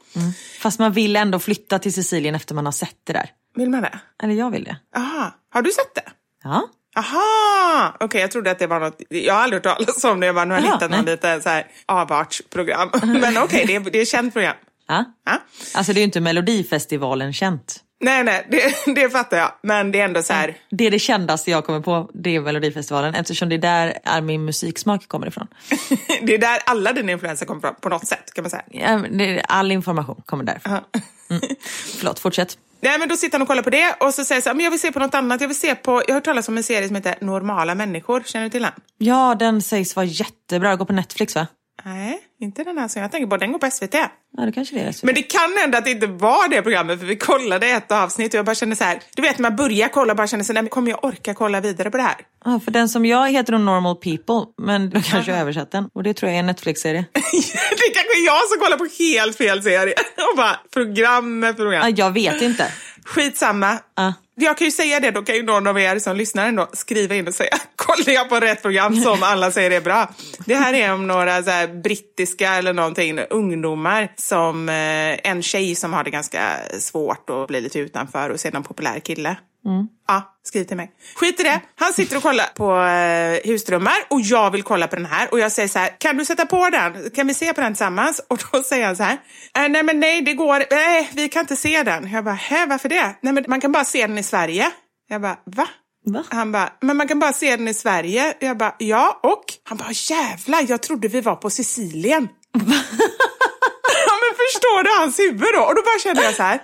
Speaker 4: Fast man vill ändå flytta till Sicilien efter man har sett det där.
Speaker 2: Vill man det?
Speaker 4: Eller jag vill det.
Speaker 2: Aha, har du sett det?
Speaker 4: Ja.
Speaker 2: Aha! Okej, jag trodde att det var något, jag har aldrig hört talas om det, jag bara, nu har jag hittat någon
Speaker 4: nej.
Speaker 2: lite så här avartsprogram. Men okej, det, är, det är ett känt program.
Speaker 4: Ja.
Speaker 2: Ja.
Speaker 4: Alltså det är ju inte Melodifestivalen känt.
Speaker 2: Nej, nej, det, det fattar jag. Men det är ändå så här,
Speaker 4: Det är det kändaste jag kommer på, det är Melodifestivalen eftersom det är där all min musiksmak kommer ifrån.
Speaker 2: det är där alla dina influenser kommer från på något sätt kan man säga.
Speaker 4: Ja, är- All information kommer därifrån. Mm. Förlåt, fortsätt.
Speaker 2: Nej, men då sitter han och kollar på det och så säger så här, men jag vill se på något annat. Jag vill se på, jag har hört talas om en serie som heter Normala människor. Känner du till den?
Speaker 4: Ja, den sägs vara jättebra. Går på Netflix va?
Speaker 2: Nej, inte den här som jag tänker på. Den går på SVT.
Speaker 4: Ja, det kanske det är.
Speaker 2: Men det kan hända att det inte var det programmet, för vi kollade ett avsnitt och jag bara kände så här, du vet när man börjar kolla och bara känner så här, kommer jag orka kolla vidare på det här?
Speaker 4: Ja, för den som jag heter nog Normal People, men då kanske jag översatt den. Och det tror jag är en Netflix-serie.
Speaker 2: det kanske är jag som kollar på helt fel serie. Och bara program med program.
Speaker 4: Ja, jag vet inte.
Speaker 2: Skitsamma.
Speaker 4: Ja.
Speaker 2: Jag kan ju säga det, då kan ju någon av er som lyssnar ändå skriva in och säga kollar jag på rätt program som alla säger är bra. Det här är om några så brittiska eller någonting ungdomar som eh, en tjej som har det ganska svårt och blir lite utanför och ser någon populär kille. Ja, skriv till mig. Skit i det. Han sitter och kollar på eh, husdrömmar och jag vill kolla på den här. Och jag säger så här, kan du sätta på den? Kan vi se på den tillsammans? Och då säger han så här, eh, nej men nej det går, nej vi kan inte se den. Jag bara, hä varför det? Nej men man kan bara se den i Sverige. Jag bara, va?
Speaker 4: Va?
Speaker 2: Han bara, men man kan bara se den i Sverige. Jag bara, ja och? Han bara, jävlar jag trodde vi var på Sicilien. ja men förstår du hans huvud då? Och då bara kände jag så här,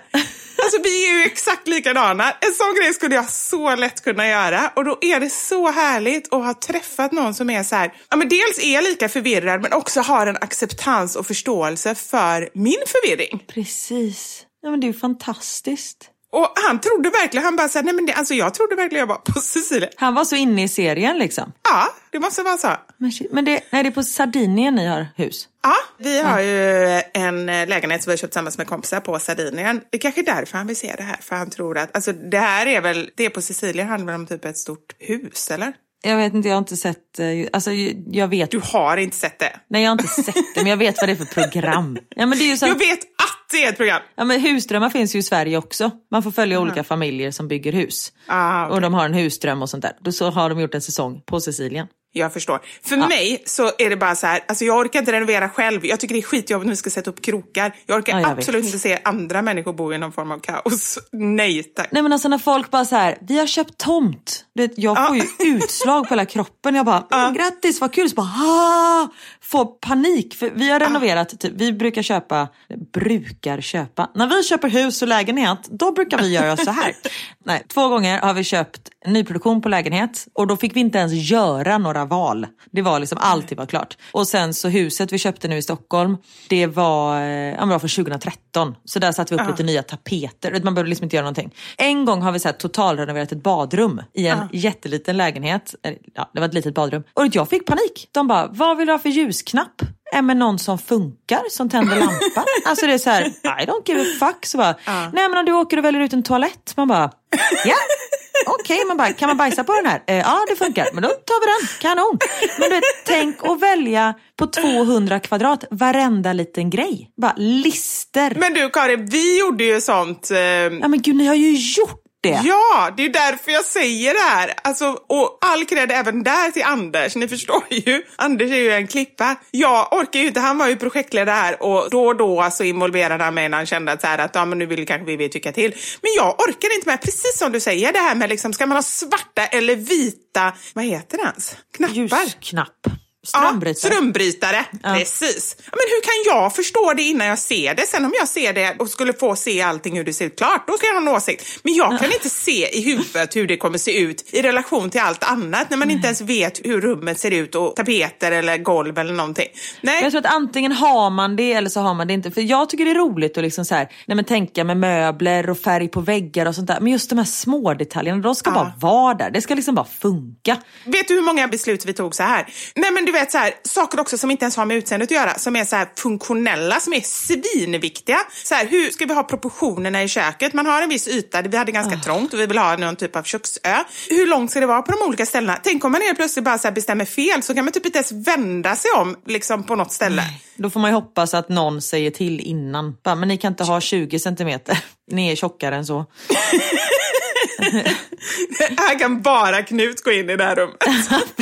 Speaker 2: Alltså vi är ju exakt likadana. En sån grej skulle jag så lätt kunna göra. Och då är det så härligt att ha träffat någon som är så här, ja men dels är lika förvirrad men också har en acceptans och förståelse för min förvirring.
Speaker 4: Precis. Ja, men det är ju fantastiskt.
Speaker 2: Och han trodde verkligen, han bara såhär, nej men det, alltså jag trodde verkligen jag var på Sicilien.
Speaker 4: Han var så inne i serien liksom.
Speaker 2: Ja, det måste vara så.
Speaker 4: Men, men det, nej, det är på Sardinien ni har hus?
Speaker 2: Ja, vi har ju en lägenhet som vi har köpt tillsammans med kompisar på Sardinien. Det är kanske är därför han vill se det här, för han tror att, alltså det här är väl, det är på Sicilien handlar väl om typ ett stort hus, eller?
Speaker 4: Jag vet inte, jag har inte sett, eh, alltså jag vet.
Speaker 2: Du har inte sett det?
Speaker 4: Nej, jag har inte sett det, men jag vet vad det är för program. Ja, men det är ju så
Speaker 2: Jag vet det är ett program!
Speaker 4: Ja, men husdrömmar finns ju i Sverige också. Man får följa olika familjer som bygger hus.
Speaker 2: Ah, okej.
Speaker 4: Och de har en husdröm och sånt där. Då så har de gjort en säsong på Sicilien.
Speaker 2: Jag förstår. För mig så är det bara så här, alltså jag orkar inte renovera själv. Jag tycker det är skitjobbigt när vi ska sätta upp krokar. Jag orkar
Speaker 4: Ja, jag
Speaker 2: absolut
Speaker 4: vet.
Speaker 2: inte se andra människor bo i någon form av kaos. Nej tack.
Speaker 4: Nej men alltså när folk bara så här, vi har köpt tomt. Du vet, jag får ju utslag på hela kroppen. Jag bara, mm, grattis vad kul. Så bara, ah, får panik. För vi har renoverat, typ, vi brukar köpa, brukar köpa. När vi köper hus och lägenhet, då brukar vi göra så här. Nej, två gånger har vi köpt nyproduktion på lägenhet och då fick vi inte ens göra några val. Det var liksom, allting var klart. Och sen så huset vi köpte nu i Stockholm, det var, eh, ja, men var från 2013. Så där satte vi upp lite nya tapeter. Man behövde liksom inte göra någonting. En gång har vi så här totalrenoverat ett badrum i en jätteliten lägenhet. Ja, det var ett litet badrum. Och jag fick panik. De bara, vad vill du ha för ljusknapp? Är med någon som funkar, som tänder lampan? alltså det är så här, I don't give a fuck. Så bara, nej men om du åker och väljer ut en toalett. Man bara, ja. Okej, man bara, kan man bajsa på den här? Eh, ja, det funkar. Men då tar vi den. Kanon. Men du vet, tänk att välja på 200 kvadrat varenda liten grej. Bara lister.
Speaker 2: Men du Karin, vi gjorde ju sånt. Eh,
Speaker 4: Ja men gud, ni har ju gjort det.
Speaker 2: Ja, det är därför jag säger det här. Alltså, och all cred även där till Anders. Ni förstår ju. Anders är ju en klippa. Jag orkar ju inte. Han var ju projektledare här och då och då så involverade han mig när han kände att, så här, att ja, men nu vill kanske vi tycka till. Men jag orkar inte med, precis som du säger, det här med liksom, ska man ha svarta eller vita, vad heter det ens? Knappar?
Speaker 4: Ljusknapp. Strömbrytare.
Speaker 2: Ja, strömbrytare. Precis. Ja, men hur kan jag förstå det innan jag ser det? Sen om jag ser det och skulle få se allting hur det ser ut klart, då ska jag ha en åsikt. Men jag kan inte se i huvudet hur det kommer se ut i relation till allt annat när man inte ens vet hur rummet ser ut och tapeter eller golv eller någonting. Nej.
Speaker 4: Jag tror att antingen har man det eller så har man det inte. För jag tycker det är roligt att liksom så här, nej men tänka med möbler och färg på väggar och sånt där. Men just de här små detaljerna, de ska bara vara där. Det ska liksom bara funka.
Speaker 2: Vet du hur många beslut vi tog så här? Nej men du vet så här, saker också som inte ens har med utseendet att göra, som är så här funktionella, som är svinviktiga. Så här, hur ska vi ha proportionerna i köket? Man har en viss yta, vi hade ganska trångt och vi vill ha någon typ av köksö. Hur långt ska det vara på de olika ställena? Tänk om man helt plötsligt bara så bestämmer fel så kan man typ inte ens vända sig om liksom på något ställe.
Speaker 4: Då får man ju hoppas att någon säger till innan. Bara, men ni kan inte ha 20 centimeter. Ni är tjockare än så.
Speaker 2: här kan bara Knut gå in i det här rummet.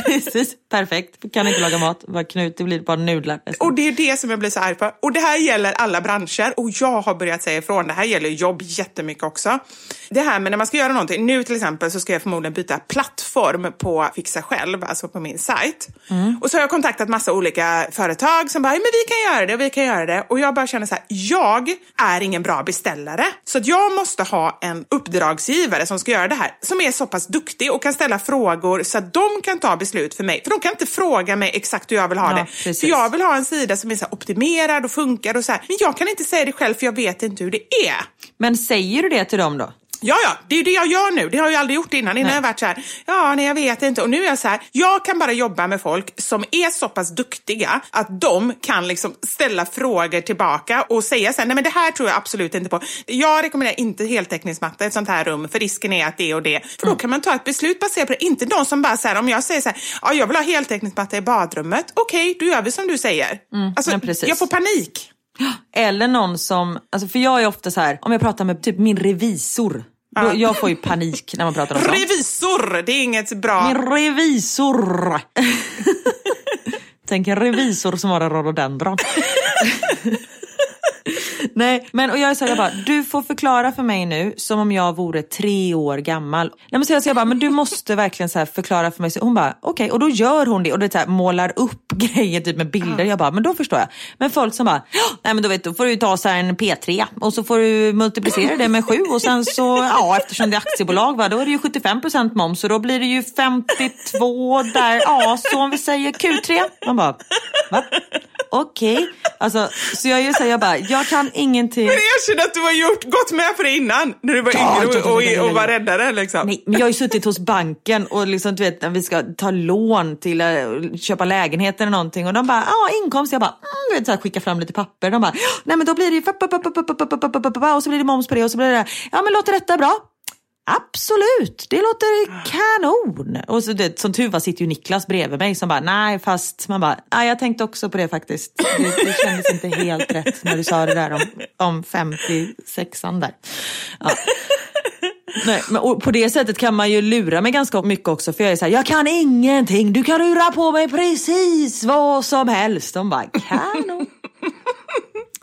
Speaker 4: Precis, perfekt. Kan inte laga mat, var Knut, det blir bara nudlar.
Speaker 2: Och det är det som jag blir så arg på. Och det här gäller alla branscher och jag har börjat säga ifrån. Det här gäller jobb jättemycket också. Det här med när man ska göra någonting. Nu till exempel så ska jag förmodligen byta plattform på Fixa själv, alltså på min sajt. Mm. Och så har jag kontaktat massa olika företag som bara, men vi kan göra det och vi kan göra det. Och jag bara känner så här, jag är ingen bra beställare. Så att jag måste ha en uppdragsgivare som ska göra det här, som är så pass duktig och kan ställa frågor så att de kan ta beslut för mig. För de kan inte fråga mig exakt hur jag vill ha ja, det. Precis. För jag vill ha en sida som är så optimerad och funkar och så här. Men jag kan inte säga det själv för jag vet inte hur det är.
Speaker 4: Men säger du det till dem då?
Speaker 2: Ja, ja, det är det jag gör nu. Det har jag aldrig gjort innan. Innan nej. jag varit så här, ja, nej, jag vet inte. Och nu är jag så här, jag kan bara jobba med folk som är så pass duktiga att de kan liksom ställa frågor tillbaka och säga så här, nej men det här tror jag absolut inte på. Jag rekommenderar inte heltäckningsmatta i ett sånt här rum, för risken är att det och det. För mm. då kan man ta ett beslut baserat på det. Inte de som bara så här, om jag säger så här, ja, jag vill ha heltäckningsmatta i badrummet. Okej, okay, då gör vi som du säger. Mm, alltså, jag får panik.
Speaker 4: Eller någon som, alltså för jag är ofta så här, om jag pratar med typ min revisor. Då, jag får ju panik när man pratar om sånt.
Speaker 2: Revisor, det är inget bra.
Speaker 4: Min revisor. Tänk en revisor som har en rhododendron. Nej, men och jag är så här, jag bara, du får förklara för mig nu som om jag vore tre år gammal. Nej, men så jag, så jag bara, men du måste verkligen så förklara för mig. Så hon bara, okej, okay. och då gör hon det och det så här, målar upp grejer typ med bilder. Jag bara, men då förstår jag. Men folk som bara, nej men då vet du, får du ta så en P3 och så får du multiplicera det med sju och sen så, ja eftersom det är aktiebolag va, då är det ju 75% moms och då blir det ju 52 där, ja så om vi säger Q3. Man bara, va? Okej, okay. alltså, så jag är så här, jag bara, jag kan ingenting.
Speaker 2: Men erkänn att du har gjort, gått med på det innan, när du var ja, yngre och, och, och var räddare. Liksom.
Speaker 4: Nej, men jag har ju suttit hos banken och liksom, du vet, när vi ska ta lån till att köpa lägenhet eller någonting och de bara, ja inkomst, jag bara, mm, du vet, så här, skicka fram lite papper. De bara, nej men då blir det ju och så blir det moms på det och så blir det, ja men låter detta bra? Absolut, det låter kanon. Och så, det, som tur var sitter ju Niklas bredvid mig som bara, nej fast man bara, nej jag tänkte också på det faktiskt. Det, det kändes inte helt rätt när du sa det där om, om 56an där. Ja. Nej, men på det sättet kan man ju lura mig ganska mycket också för jag är så här, jag kan ingenting, du kan lura på mig precis vad som helst. De bara, kanon.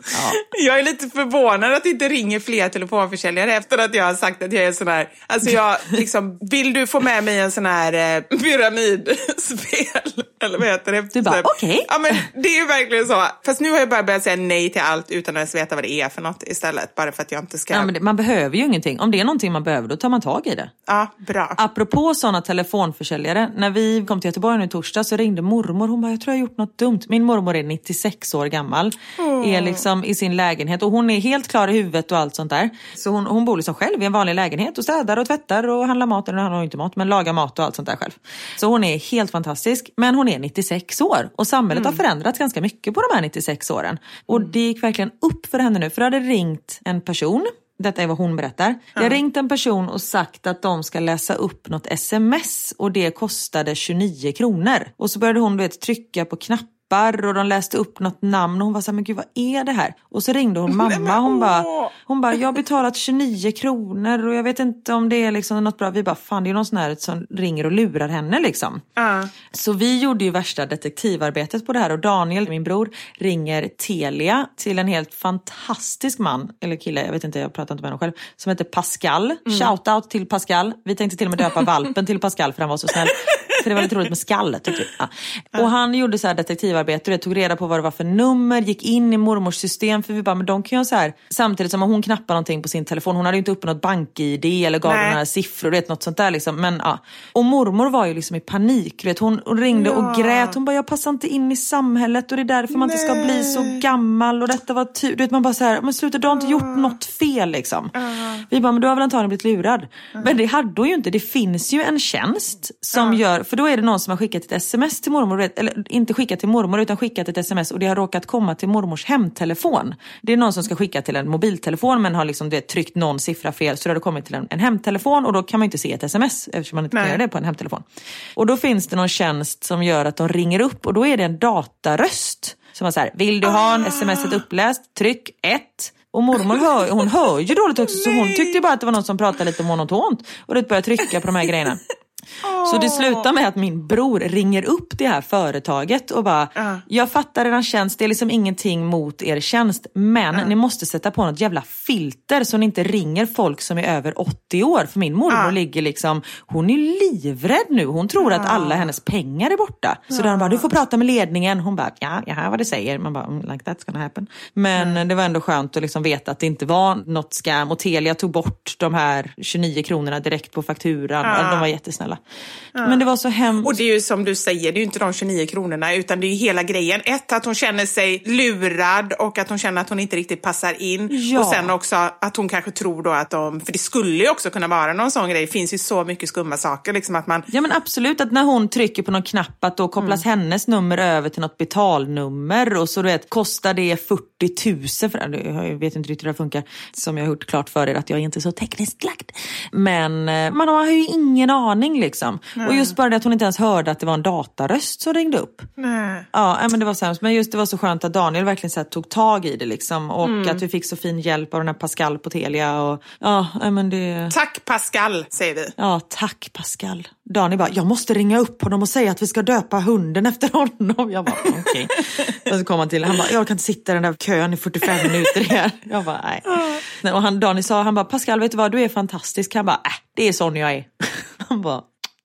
Speaker 2: Ja. Jag är lite förvånad att det inte ringer fler telefonförsäljare efter att jag har sagt att jag är sån här, alltså jag liksom, vill du få med mig en sån här eh, pyramidspel? Eller vad heter det?
Speaker 4: Du bara, okej. Okay.
Speaker 2: Ja men det är verkligen så. Fast nu har jag bara börjat säga nej till allt utan att ens veta vad det är för något istället. Bara för att jag inte ska...
Speaker 4: Ja, men det, man behöver ju ingenting. Om det är någonting man behöver, då tar man tag i det.
Speaker 2: Ja, bra.
Speaker 4: Apropå sådana telefonförsäljare. När vi kom till Göteborg nu i torsdag så ringde mormor. Hon bara, jag tror jag har gjort något dumt. Min mormor är 96 år gammal. Mm. Är liksom i sin lägenhet och hon är helt klar i huvudet och allt sånt där. Så hon, hon bor liksom själv i en vanlig lägenhet och städar och tvättar och handlar mat, eller han har inte mat, men lagar mat och allt sånt där själv. Så hon är helt fantastisk. Men hon är 96 år och samhället mm. har förändrats ganska mycket på de här 96 åren. Och mm. det gick verkligen upp för henne nu, för det hade ringt en person detta är vad hon berättar. Jag har ringt en person och sagt att de ska läsa upp något sms och det kostade 29 kronor. Och så började hon vet, trycka på knappar appar och de läste upp något namn och hon var så här, men gud vad är det här? Och så ringde hon mamma hon bara, hon bara, jag har betalat 29 kronor och jag vet inte om det är liksom något bra. Vi bara, fan det är någon sån här som ringer och lurar henne liksom. Uh. Så vi gjorde ju värsta detektivarbetet på det här och Daniel, min bror, ringer Telia till en helt fantastisk man, eller kille, jag vet inte, jag pratar inte med honom själv, som heter Pascal. Mm. Shoutout till Pascal. Vi tänkte till och med döpa valpen till Pascal för han var så snäll. För det var lite roligt med skallet. Ja. Och han gjorde så här detektivarbete, tog reda på vad det var för nummer, gick in i mormors system. För vi bara, men de kan ju så här, samtidigt som hon knappar någonting på sin telefon. Hon hade ju inte uppe något bank-id eller gav några siffror, vet, något sånt där. Liksom. Men, ja. Och mormor var ju liksom i panik. Vet. Hon, hon ringde ja. och grät. Hon bara, jag passar inte in i samhället och det är därför man Nej. inte ska bli så gammal. Och detta var tur. Du vet, man bara så här, men sluta du har inte gjort något fel liksom. Uh. Vi bara, men du har väl antagligen blivit lurad. Uh. Men det hade hon ju inte. Det finns ju en tjänst som uh. gör, för då är det någon som har skickat ett sms till mormor, eller inte skickat till mormor utan skickat ett sms och det har råkat komma till mormors hemtelefon. Det är någon som ska skicka till en mobiltelefon men har liksom det tryckt någon siffra fel så det har det kommit till en, en hemtelefon och då kan man inte se ett sms eftersom man inte kan göra det på en hemtelefon. Och då finns det någon tjänst som gör att de ringer upp och då är det en dataröst som var så här, vill du ha en ah. sms uppläst? Tryck 1. Och mormor hör, hon hör ju dåligt också så hon tyckte bara att det var någon som pratade lite monotont och det började trycka på de här grejerna. Så det slutar med att min bror ringer upp det här företaget och bara, jag fattar eran tjänst, det är liksom ingenting mot er tjänst, men ni måste sätta på något jävla filter så ni inte ringer folk som är över 80 år. För min mormor ligger liksom, hon är livrädd nu, hon tror att alla hennes pengar är borta. Så de bara, du får prata med ledningen. Hon bara, ja, jag hör vad du säger. Man bara, mm, like that's gonna happen. Men det var ändå skönt att liksom veta att det inte var något scam och Telia tog bort de här 29 kronorna direkt på fakturan. De var jättesnälla. Men det var så hemskt.
Speaker 2: Och det är ju som du säger, det är ju inte de 29 kronorna utan det är ju hela grejen. Ett, att hon känner sig lurad och att hon känner att hon inte riktigt passar in.
Speaker 4: Ja.
Speaker 2: Och sen också att hon kanske tror då att de, för det skulle ju också kunna vara någon sån grej, det finns ju så mycket skumma saker liksom att man
Speaker 4: Ja men absolut att när hon trycker på någon knapp att då kopplas hennes nummer över till något betalnummer och så du vet kostar det 40 000 för, jag vet inte riktigt hur det funkar som jag har gjort klart för er att jag är inte så tekniskt lagd. Men eh, man har ju ingen aning liksom. Och just bara det att hon inte ens hörde att det var en dataröst som ringde upp.
Speaker 2: Nej.
Speaker 4: Ja, nej, men det var så hemskt. Men just det var så skönt att Daniel verkligen så tog tag i det liksom. Och
Speaker 2: Mm.
Speaker 4: att vi fick så fin hjälp av den här Pascal på Telia. Och, ja, nej, men det...
Speaker 2: Tack Pascal, säger vi.
Speaker 4: Ja, tack Pascal. Daniel bara, jag måste ringa upp honom och säga att vi ska döpa hunden efter honom. Jag bara, okej. och så kom han till, han bara, jag kan inte sitta i den där kön i 45 minuter här. Jag bara, nej. nej. Och han, Daniel sa, han bara, Pascal vet du vad, du är fantastisk. Han bara, äh, det är sån jag är. Han bara,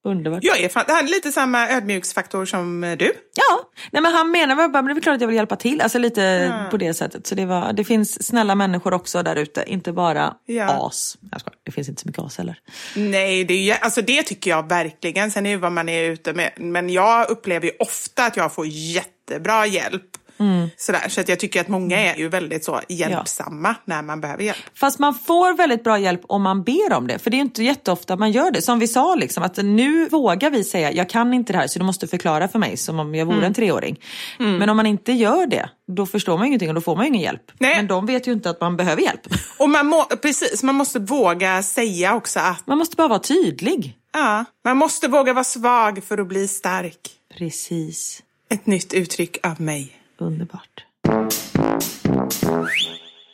Speaker 4: underbart.
Speaker 2: Jag är fan, det här är lite samma ödmjuksfaktor som eh, du.
Speaker 4: Ja, nej men han menar väl bara, men det är klart att jag vill hjälpa till. Alltså lite på det sättet. Så det, var, det finns snälla människor också där ute, inte bara
Speaker 2: Ja.
Speaker 4: as. Jag skojar, det finns inte så mycket as heller.
Speaker 2: Nej, det, är, alltså det tycker jag verkligen. Sen är det vad man är ute med. Men jag upplever ju ofta att jag får jättebra hjälp. Sådär, så att jag tycker att många är ju väldigt så hjälpsamma när man behöver hjälp.
Speaker 4: Fast man får väldigt bra hjälp om man ber om det. För det är inte jätteofta man gör det. Som vi sa, liksom, att nu vågar vi säga jag kan inte det här så du måste förklara för mig som om jag vore en treåring. Men om man inte gör det, då förstår man ingenting och då får man ingen hjälp.
Speaker 2: Nej.
Speaker 4: Men de vet ju inte att man behöver hjälp.
Speaker 2: Och man, må, precis, man måste våga säga också att
Speaker 4: Man måste bara vara tydlig.
Speaker 2: ja, man måste våga vara svag för att bli stark.
Speaker 4: Precis.
Speaker 2: Ett nytt uttryck av mig.
Speaker 4: Underbart.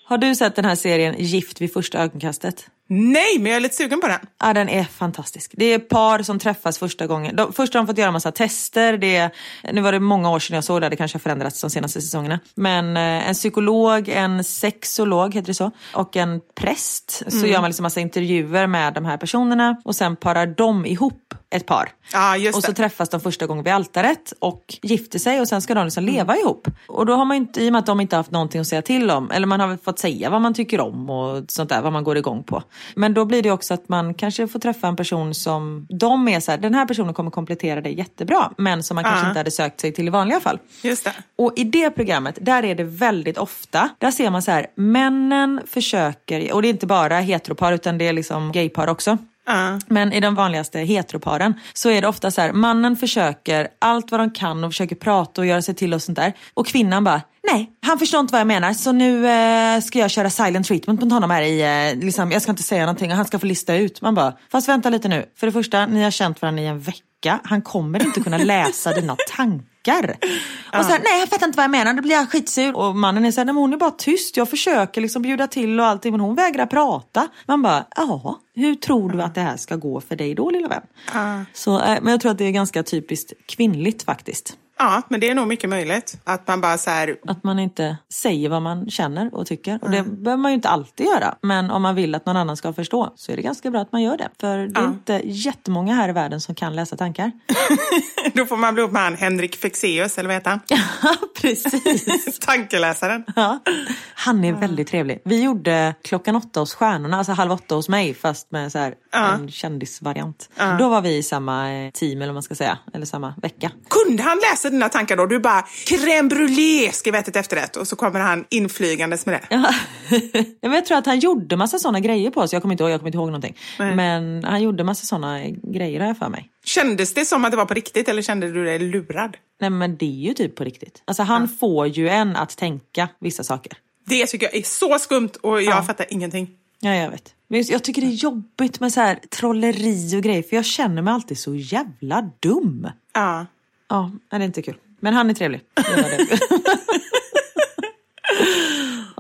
Speaker 4: Har du sett den här serien Gift vid första ögonkastet?
Speaker 2: Nej, men jag är lite sugen på den.
Speaker 4: Ja, den är fantastisk. Det är par som träffas första gången. De, först har de fått göra en massa tester. Det är, nu var det många år sedan jag såg det, det kanske har förändrats de senaste säsongerna. Men eh, en psykolog, en sexolog heter det så, och en präst. Så gör man liksom massa intervjuer med de här personerna och sen parar de ihop ett par.
Speaker 2: Just
Speaker 4: och så
Speaker 2: det.
Speaker 4: träffas de första gången vid altaret och gifter sig och sen ska de liksom leva ihop. Och då har man inte, i och med att de inte haft någonting att säga till om, eller man har fått säga vad man tycker om och sånt där, vad man går igång på. Men då blir det också att man kanske får träffa en person som, de är så här, den här personen kommer komplettera dig jättebra, men som man kanske
Speaker 2: Ja.
Speaker 4: inte hade sökt sig till i vanliga fall.
Speaker 2: Just det.
Speaker 4: Och i det programmet, där är det väldigt ofta, där ser man så här, männen försöker, och det är inte bara heteropar utan det är liksom gaypar också. Men i de vanligaste heteroparen så är det ofta så här, mannen försöker allt vad de kan och försöker prata och göra sig till och sånt där. Och kvinnan bara, nej, han förstår inte vad jag menar så nu eh, ska jag köra silent treatment mot honom här i, eh, liksom, jag ska inte säga någonting och han ska få lista ut. Man bara, fast vänta lite nu. För det första, ni har känt varandra i en vecka. Han kommer inte kunna läsa dina tankar. Och så här, nej jag fattar inte vad jag menar, då blir jag skitsur. Och mannen är så här, nej men hon är bara tyst, jag försöker liksom bjuda till och allting men hon vägrar prata. Man bara, ja, hur tror du att det här ska gå för dig då lilla vän? Så, eh, men jag tror att det är ganska typiskt kvinnligt faktiskt.
Speaker 2: Ja, men det är nog mycket möjligt. Att man bara så här,
Speaker 4: Att man inte säger vad man känner och tycker. Och det behöver man ju inte alltid göra. Men om man vill att någon annan ska förstå så är det ganska bra att man gör det. För det är inte jättemånga här i världen som kan läsa tankar.
Speaker 2: då får man bli ihop med han Henrik Fexeus, eller vad heter han?
Speaker 4: Precis.
Speaker 2: Tankeläsaren.
Speaker 4: Ja. Han är väldigt trevlig. Vi gjorde klockan åtta hos stjärnorna, alltså halv åtta hos mig fast med så här en kändisvariant. Då var vi i samma eh, team eller vad man ska säga, eller samma vecka.
Speaker 2: Kunde han läsa dina tankar då? Du bara, crème brûlée äta till efterrätt. Och så kommer han inflygandes med det.
Speaker 4: Ja. Men jag tror att han gjorde massa sådana grejer på oss. Jag kommer inte jag kommer inte ihåg någonting.
Speaker 2: Nej.
Speaker 4: Men han gjorde massa sådana grejer jag för mig.
Speaker 2: Kändes det som att det var på riktigt eller kände du dig lurad?
Speaker 4: Nej men det är ju typ på riktigt. Alltså han får ju en att tänka vissa saker.
Speaker 2: Det tycker jag är så skumt och jag fattar ingenting.
Speaker 4: Ja jag vet. Men jag tycker det är jobbigt med så här trolleri och grejer för jag känner mig alltid så jävla dum.
Speaker 2: Ja.
Speaker 4: Ja, det är inte kul. Men han är trevlig.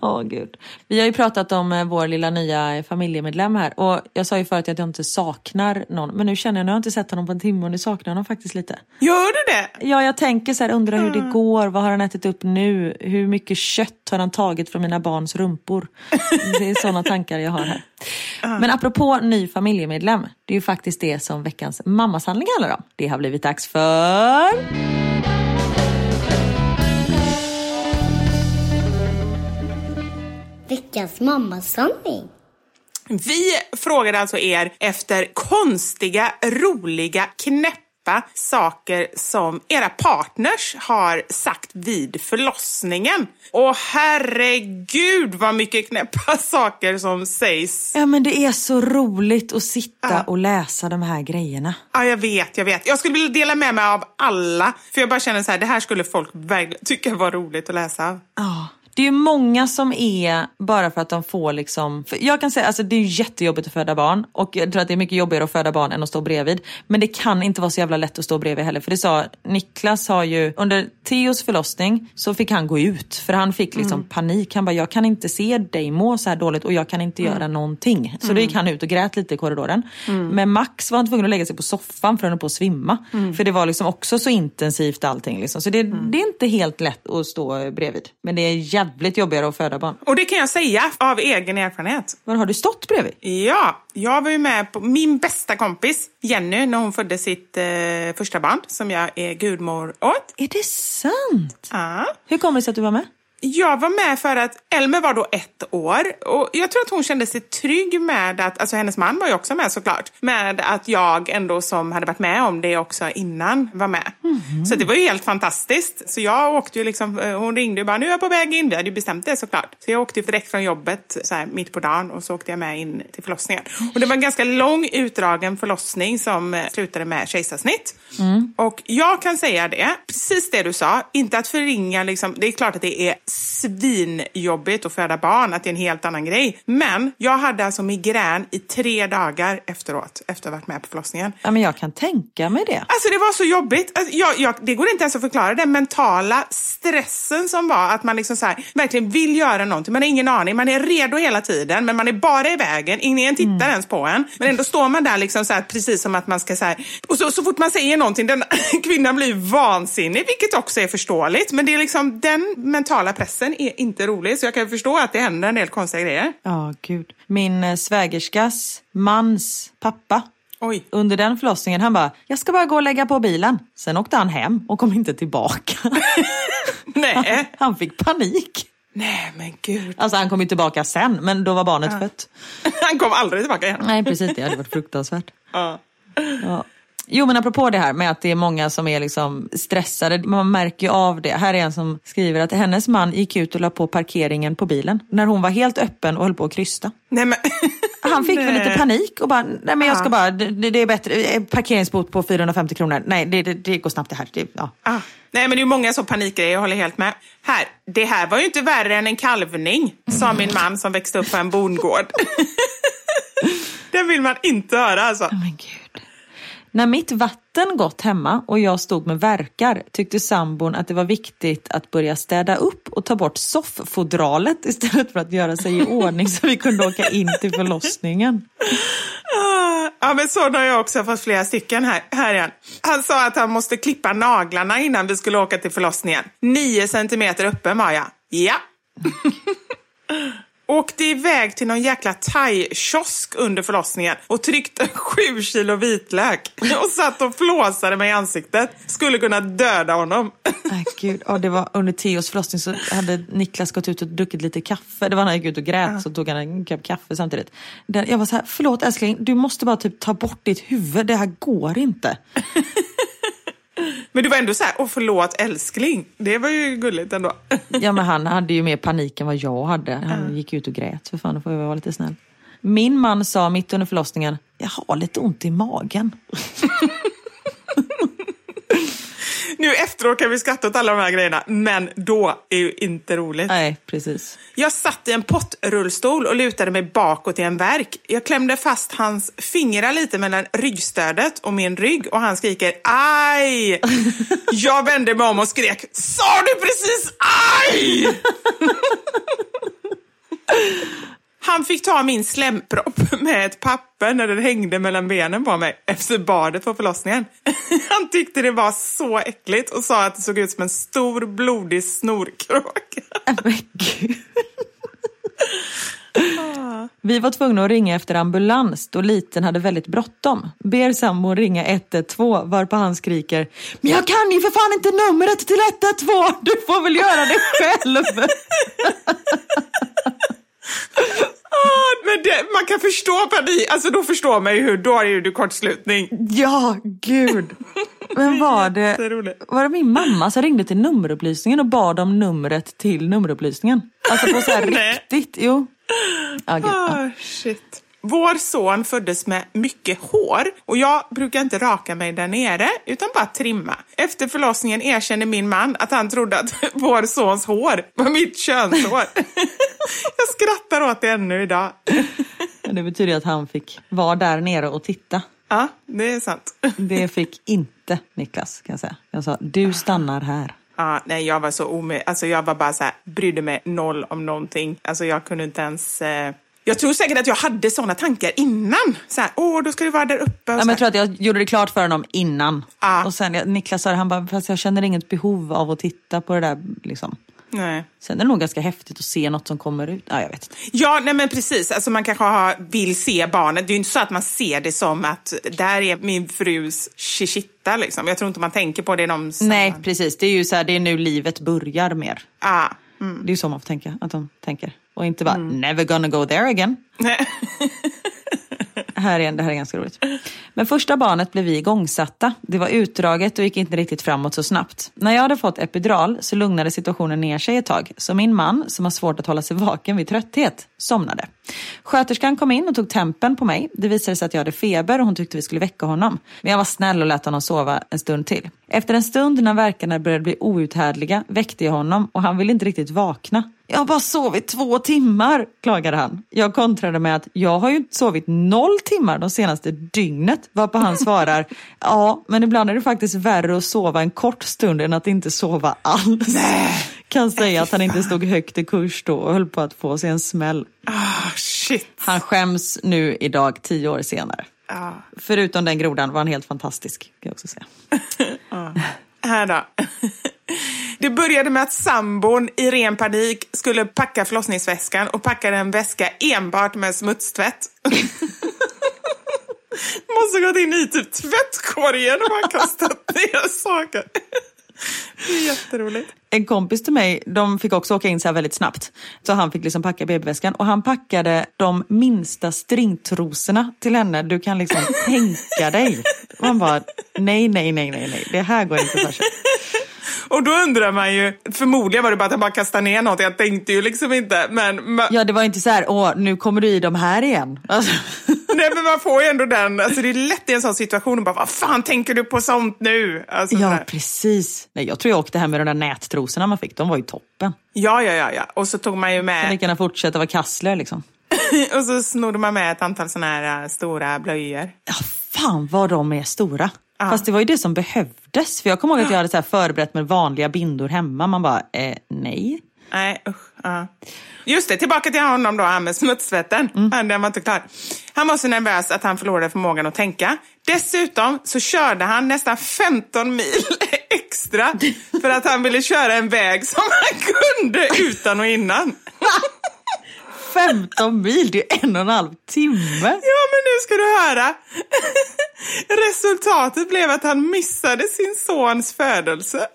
Speaker 4: Åh gud. Vi har ju pratat om eh, vår lilla nya familjemedlem här och jag sa ju förut att jag inte saknar någon men nu känner jag, nu har jag inte sett honom på en timme och nu saknar jag honom faktiskt lite.
Speaker 2: Gör du det?
Speaker 4: Ja, jag tänker så här, undrar hur det går, vad har han ätit upp nu, hur mycket kött har han tagit från mina barns rumpor? Det är sådana tankar jag har här. Men apropå ny familjemedlem, det är ju faktiskt det som veckans mammasanning handlar om. Det har blivit dags för...
Speaker 3: Veckans mammasanning.
Speaker 2: Vi frågade alltså er efter konstiga, roliga, knäppa saker som era partners har sagt vid förlossningen. Och herregud vad mycket knäppa saker som sägs.
Speaker 4: Ja men det är så roligt att sitta och läsa de här grejerna.
Speaker 2: Ja, jag vet, jag vet. Jag skulle vilja dela med mig av alla. För jag bara känner så här, det här skulle folk verkligen tycka var roligt att läsa.
Speaker 4: Ja. Det är ju många som är bara för att de får liksom, jag kan säga alltså det är ju jättejobbigt att föda barn och jag tror att det är mycket jobbigare att föda barn än att stå bredvid. Men det kan inte vara så jävla lätt att stå bredvid heller för det sa Niklas har ju under Theos förlossning så fick han gå ut för han fick liksom panik. Han bara jag kan inte se dig må så här dåligt och jag kan inte göra någonting. Så då gick han ut och grät lite i korridoren. Men Max var tvungen att lägga sig på soffan för han höll på att svimma. För det var liksom också så intensivt allting liksom. Så det, det är inte helt lätt att stå bredvid. Men det är jävligt jobbigare att föda barn.
Speaker 2: Och det kan jag säga av egen erfarenhet.
Speaker 4: Var har du stått bredvid?
Speaker 2: Ja, jag var ju med på min bästa kompis Jenny när hon födde sitt eh, första barn som jag är gudmor åt.
Speaker 4: Är det sant?
Speaker 2: Ja.
Speaker 4: Hur kommer det sig att du var med?
Speaker 2: Jag var med för att Elmer var då ett år och jag tror att hon kände sig trygg med att, alltså hennes man var ju också med såklart, med att jag ändå som hade varit med om det också innan var med. Så det var ju helt fantastiskt. Så jag åkte ju liksom, eh, hon ringde och bara nu är jag på väg in, vi hade ju bestämt det såklart. Så jag åkte direkt från jobbet så här, mitt på dagen och så åkte jag med in till förlossningen. Och det var en ganska lång utdragen förlossning som eh, slutade med kejsarsnitt. Och jag kan säga det, precis det du sa, inte att förringa liksom, det är klart att det är svinjobbigt att föda barn, att det är en helt annan grej. Men jag hade alltså migrän i tre dagar efteråt, efter att ha varit med på förlossningen.
Speaker 4: Ja, men jag kan tänka mig det.
Speaker 2: Alltså det var så jobbigt. Alltså, jag, jag, det går inte ens att förklara den mentala stressen som var att man liksom så här, verkligen vill göra någonting. Man har ingen aning, man är redo hela tiden men man är bara i vägen, ingen tittar ens på en. Men ändå står man där liksom så här, precis som att man ska så här, och så, så fort man säger någonting, den kvinnan blir vansinnig, vilket också är förståeligt. Men det är liksom den mentala pressen är inte rolig så jag kan förstå att det händer en del konstiga grejer.
Speaker 4: Ja, gud. Min eh, svägerskas mans pappa
Speaker 2: Oj.
Speaker 4: under den förlossningen, han bara, jag ska bara gå och lägga på bilen. Sen åkte han hem och kom inte tillbaka.
Speaker 2: Nej.
Speaker 4: Han fick panik.
Speaker 2: Nej men gud.
Speaker 4: Alltså han kom ju tillbaka sen, men då var barnet fött.
Speaker 2: Han kom aldrig tillbaka igen.
Speaker 4: Nej, precis. Det hade varit fruktansvärt.
Speaker 2: Ja.
Speaker 4: Ja. Jo men apropå det här med att det är många som är liksom stressade, man märker ju av det. Här är en som skriver att hennes man gick ut och la på parkeringen på bilen när hon var helt öppen och höll på att krysta.
Speaker 2: Nej men.
Speaker 4: Han fick väl lite panik och bara, nej men jag ska
Speaker 2: Ja.
Speaker 4: bara, det, det är bättre, eh, parkeringsbot på 450 kronor. Nej det, det, det går snabbt det här. Det, ja.
Speaker 2: Ah. Nej men det är många så panikgrejer, jag håller helt med. Här, det här var ju inte värre än en kalvning, sa min man som växte upp på en bondgård. det vill man inte höra alltså.
Speaker 4: Gud. När mitt vatten gått hemma och jag stod med verkar tyckte sambon att det var viktigt att börja städa upp och ta bort sofffodralet istället för att göra sig i ordning så vi kunde åka in till förlossningen.
Speaker 2: Ja men sådana har jag också fått flera stycken här, här igen. Han sa att han måste klippa naglarna innan vi skulle åka till förlossningen. Nio centimeter öppen var jag. Ja. Åkte iväg till någon jäkla thai-kiosk under förlossningen och tryckte sju kilo vitlök och satt och flåsade mig i ansiktet. Skulle kunna döda honom.
Speaker 4: Nej, gud. Ja, det var under Theos förlossning så hade Niklas gått ut och druckit lite kaffe. Det var när han gick ut och grät så tog han en kopp kaffe samtidigt. Den, jag var så här, förlåt älskling, du måste bara typ ta bort ditt huvud. Det här går inte.
Speaker 2: Men du var ändå så här, åh förlåt älskling. Det var ju gulligt ändå.
Speaker 4: Ja men han hade ju mer panik än vad jag hade. Han gick ut och grät. För fan, då får jag vara lite snäll. Min man sa mitt under förlossningen, jag har lite ont i magen.
Speaker 2: Nu efteråt kan vi skratta åt alla de här grejerna, men då är ju inte roligt.
Speaker 4: Nej, precis.
Speaker 2: Jag satt i en pottrullstol och lutade mig bakåt i en verk. Jag klämde fast hans fingrar lite mellan ryggstödet och min rygg och han skriker aj! Jag vände mig om och skrek sa du precis aj? Han fick ta min slempropp med ett papper när den hängde mellan benen på mig efter badet på förlossningen. Han tyckte det var så äckligt och sa att det såg ut som en stor blodig snorkråka.
Speaker 4: Men gud. Vi var tvungna att ringa efter ambulans då liten hade väldigt bråttom. Ber sambon ringa 112 varpå han skriker Men jag kan ju för fan inte numret till 112! Du får väl göra det själv!
Speaker 2: Ah, men det, man kan förstå panik, alltså då förstår man ju hur, då är det kortslutning.
Speaker 4: Ja, gud. Men var det, var det min mamma som ringde till nummerupplysningen och bad om numret till nummerupplysningen? Alltså på så här riktigt, jo. Ja, gud.
Speaker 2: Ah, shit. Vår son föddes med mycket hår och jag brukar inte raka mig där nere utan bara trimma. Efter förlossningen erkände min man att han trodde att vår sons hår var mitt könshår. jag skrattar åt det ännu idag.
Speaker 4: Det betyder att han fick vara där nere och titta.
Speaker 2: Ja, det är sant.
Speaker 4: Det fick inte Niklas kan jag säga. Jag sa, du stannar här.
Speaker 2: Ja, nej, jag var så omöjlig. Alltså jag var bara så här, brydde mig noll om någonting. Alltså jag kunde inte ens... Eh... Jag tror säkert att jag hade sådana tankar innan. Så här, åh, då ska du vara där uppe. Och
Speaker 4: Ja, men jag tror att jag gjorde det klart för honom innan.
Speaker 2: Ja.
Speaker 4: Och sen, Niklas sa det, han bara, fast jag känner inget behov av att titta på det där. Liksom.
Speaker 2: Nej.
Speaker 4: Sen är det nog ganska häftigt att se något som kommer ut. Ja, jag vet inte.
Speaker 2: Ja, nej men precis. Alltså man kanske har, vill se barnet. Det är ju inte så att man ser det som att där är min frus chichitta liksom. Jag tror inte man tänker på det de
Speaker 4: Nej, precis. Det är ju så här, det är nu livet börjar mer.
Speaker 2: Ah.
Speaker 4: Det är ju så man får tänka, att de tänker. Inte bara, mm. never gonna go there again. Här igen, det här är ganska roligt. Men första barnet blev vi igångsatta. Det var utdraget och gick inte riktigt framåt så snabbt. När jag hade fått epidural så lugnade situationen ner sig ett tag. Så min man, som har svårt att hålla sig vaken vid trötthet, somnade. Sköterskan kom in och tog tempen på mig. Det visade sig att jag hade feber och hon tyckte vi skulle väcka honom. Men jag var snäll och lät honom sova en stund till. Efter en stund när värkarna började bli outhärdliga väckte jag honom och han ville inte riktigt vakna. Jag har bara sovit två timmar, klagade han. Jag kontrade med att jag har ju inte sovit noll timmar de senaste dygnet. Varpå han svarar, ja, men ibland är det faktiskt värre att sova en kort stund än att inte sova alls. Kan säga att han inte stod högt i kurs då och höll på att få sig en smäll.
Speaker 2: Ah, shit.
Speaker 4: Han skäms nu idag, tio år senare.
Speaker 2: Ah.
Speaker 4: Förutom den grodan var han helt fantastisk, kan jag också säga.
Speaker 2: Här då. Det började med att sambon i ren panik skulle packa förlossningsväskan och packade en väska enbart med smutstvätt. Måste gått in i typ tvättkorgen och bara kastat ner saker. Det är jätteroligt.
Speaker 4: En kompis till mig, de fick också åka in så här väldigt snabbt. Så han fick liksom packa babyväskan och han packade de minsta stringtrosorna till henne. Du kan liksom tänka dig. Man bara, nej, nej, nej, nej, nej, det här går inte för sig.
Speaker 2: Och då undrar man ju, förmodligen var det bara att han bara kastade ner något, jag tänkte ju liksom inte, men, ma-
Speaker 4: Ja, det var inte så här, åh, nu kommer du i de här igen. Alltså,
Speaker 2: nej, men man får ju ändå den, alltså det är lätt i en sån situation att bara, vad fan tänker du på sånt nu? Alltså,
Speaker 4: ja, precis. Nej, jag tror jag åkte hem med de där nättrosorna man fick, de var ju toppen.
Speaker 2: ja, ja, ja, ja. Och så tog man ju
Speaker 4: Kan
Speaker 2: med,
Speaker 4: lika gärna fortsätta vara kassler liksom.
Speaker 2: och så snodde man med ett antal såna här äh, stora blöjor.
Speaker 4: Ja, fan vad de är stora. Fast det var ju det som behövdes. För jag kommer ihåg att jag hade så här förberett med vanliga bindor hemma. Man bara, eh, nej.
Speaker 2: Nej, usch. Ja. Just det, tillbaka till honom då, han med smutsvetten. Han, den var inte klar. Han var så nervös att han förlorade förmågan att tänka. Dessutom så körde han nästan 15 mil extra för att han ville köra en väg som han kunde utan och innan.
Speaker 4: 15 mil, det är en och en halv timme.
Speaker 2: Ja, men nu ska du höra. Resultatet blev att han missade sin sons födelse.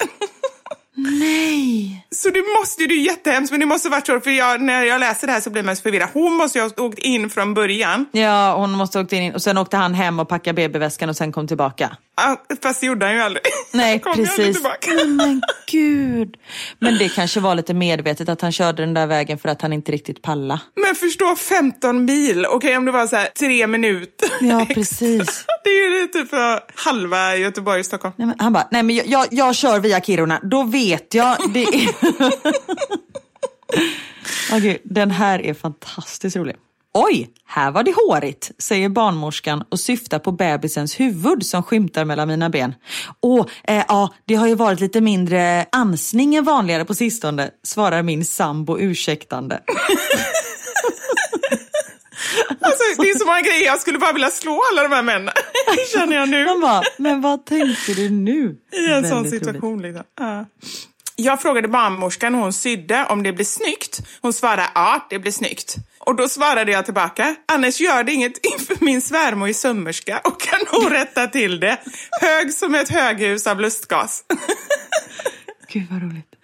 Speaker 4: Nej.
Speaker 2: Så det måste ju, det är jättehemskt, men det måste varit så, för jag, när jag läser det här så blir man så förvirrad. Hon måste ju ha åkt in från början.
Speaker 4: Ja, hon måste ha åkt in och sen åkte han hem och packade babyväskan och sen kom tillbaka.
Speaker 2: Ja, fast det gjorde han ju aldrig.
Speaker 4: Nej,
Speaker 2: Kom
Speaker 4: precis. Nej, men gud. Men det kanske var lite medvetet att han körde den där vägen för att han inte riktigt palla.
Speaker 2: Men förstå 15 mil, okej om det var så här tre minuter.
Speaker 4: Ja, precis.
Speaker 2: Det är ju typ för halva Göteborg Stockholm.
Speaker 4: Nej, han bara, nej men jag, jag, jag kör via Kiruna, då vet jag. Det är... Okej, den här är fantastiskt rolig. Oj, här var det hårigt, säger barnmorskan och syftar på bebisens huvud som skymtar mellan mina ben. Åh, eh, ja, det har ju varit lite mindre ansning än vanligare på sistone, svarar min sambo ursäktande.
Speaker 2: Alltså, det är så många grejer, jag skulle bara vilja slå alla de här männen. Känner jag nu.
Speaker 4: Man bara, men vad tänkte du nu?
Speaker 2: I en sån
Speaker 4: Väldigt
Speaker 2: situation.
Speaker 4: roligt.
Speaker 2: Liksom. Ja. Jag frågade barnmorskan hon sydde om det blir snyggt. Hon svarade ja, det blir snyggt. Och då svarade jag tillbaka, annars gör det inget inför min svärmor är sömmerska och kan nog rätta till det. Hög som ett höghus av lustgas.
Speaker 4: Gud vad roligt.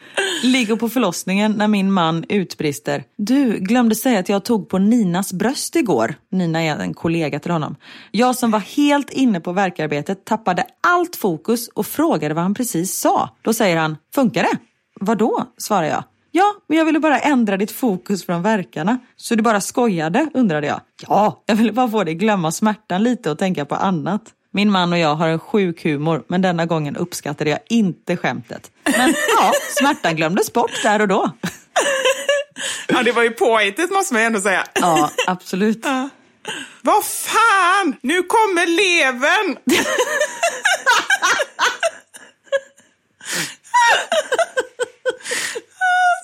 Speaker 4: Ligger på förlossningen när min man utbrister. Du, glömde säga att jag tog på Ninas bröst igår. Nina är en kollega till honom. Jag som var helt inne på verkarbetet tappade allt fokus och frågade vad han precis sa. Då säger han, funkar det? Vadå? svarar jag. Ja, men jag ville bara ändra ditt fokus från verkarna. Så du bara skojade, undrade jag. Ja, jag ville bara få dig glömma smärtan lite och tänka på annat. Min man och jag har en sjuk humor, men denna gången uppskattade jag inte skämtet. Men ja, smärtan glömdes bort där och då.
Speaker 2: Ja, det var ju påhittigt måste man ju ändå säga.
Speaker 4: Ja, absolut.
Speaker 2: Vad fan! Nu kommer levern!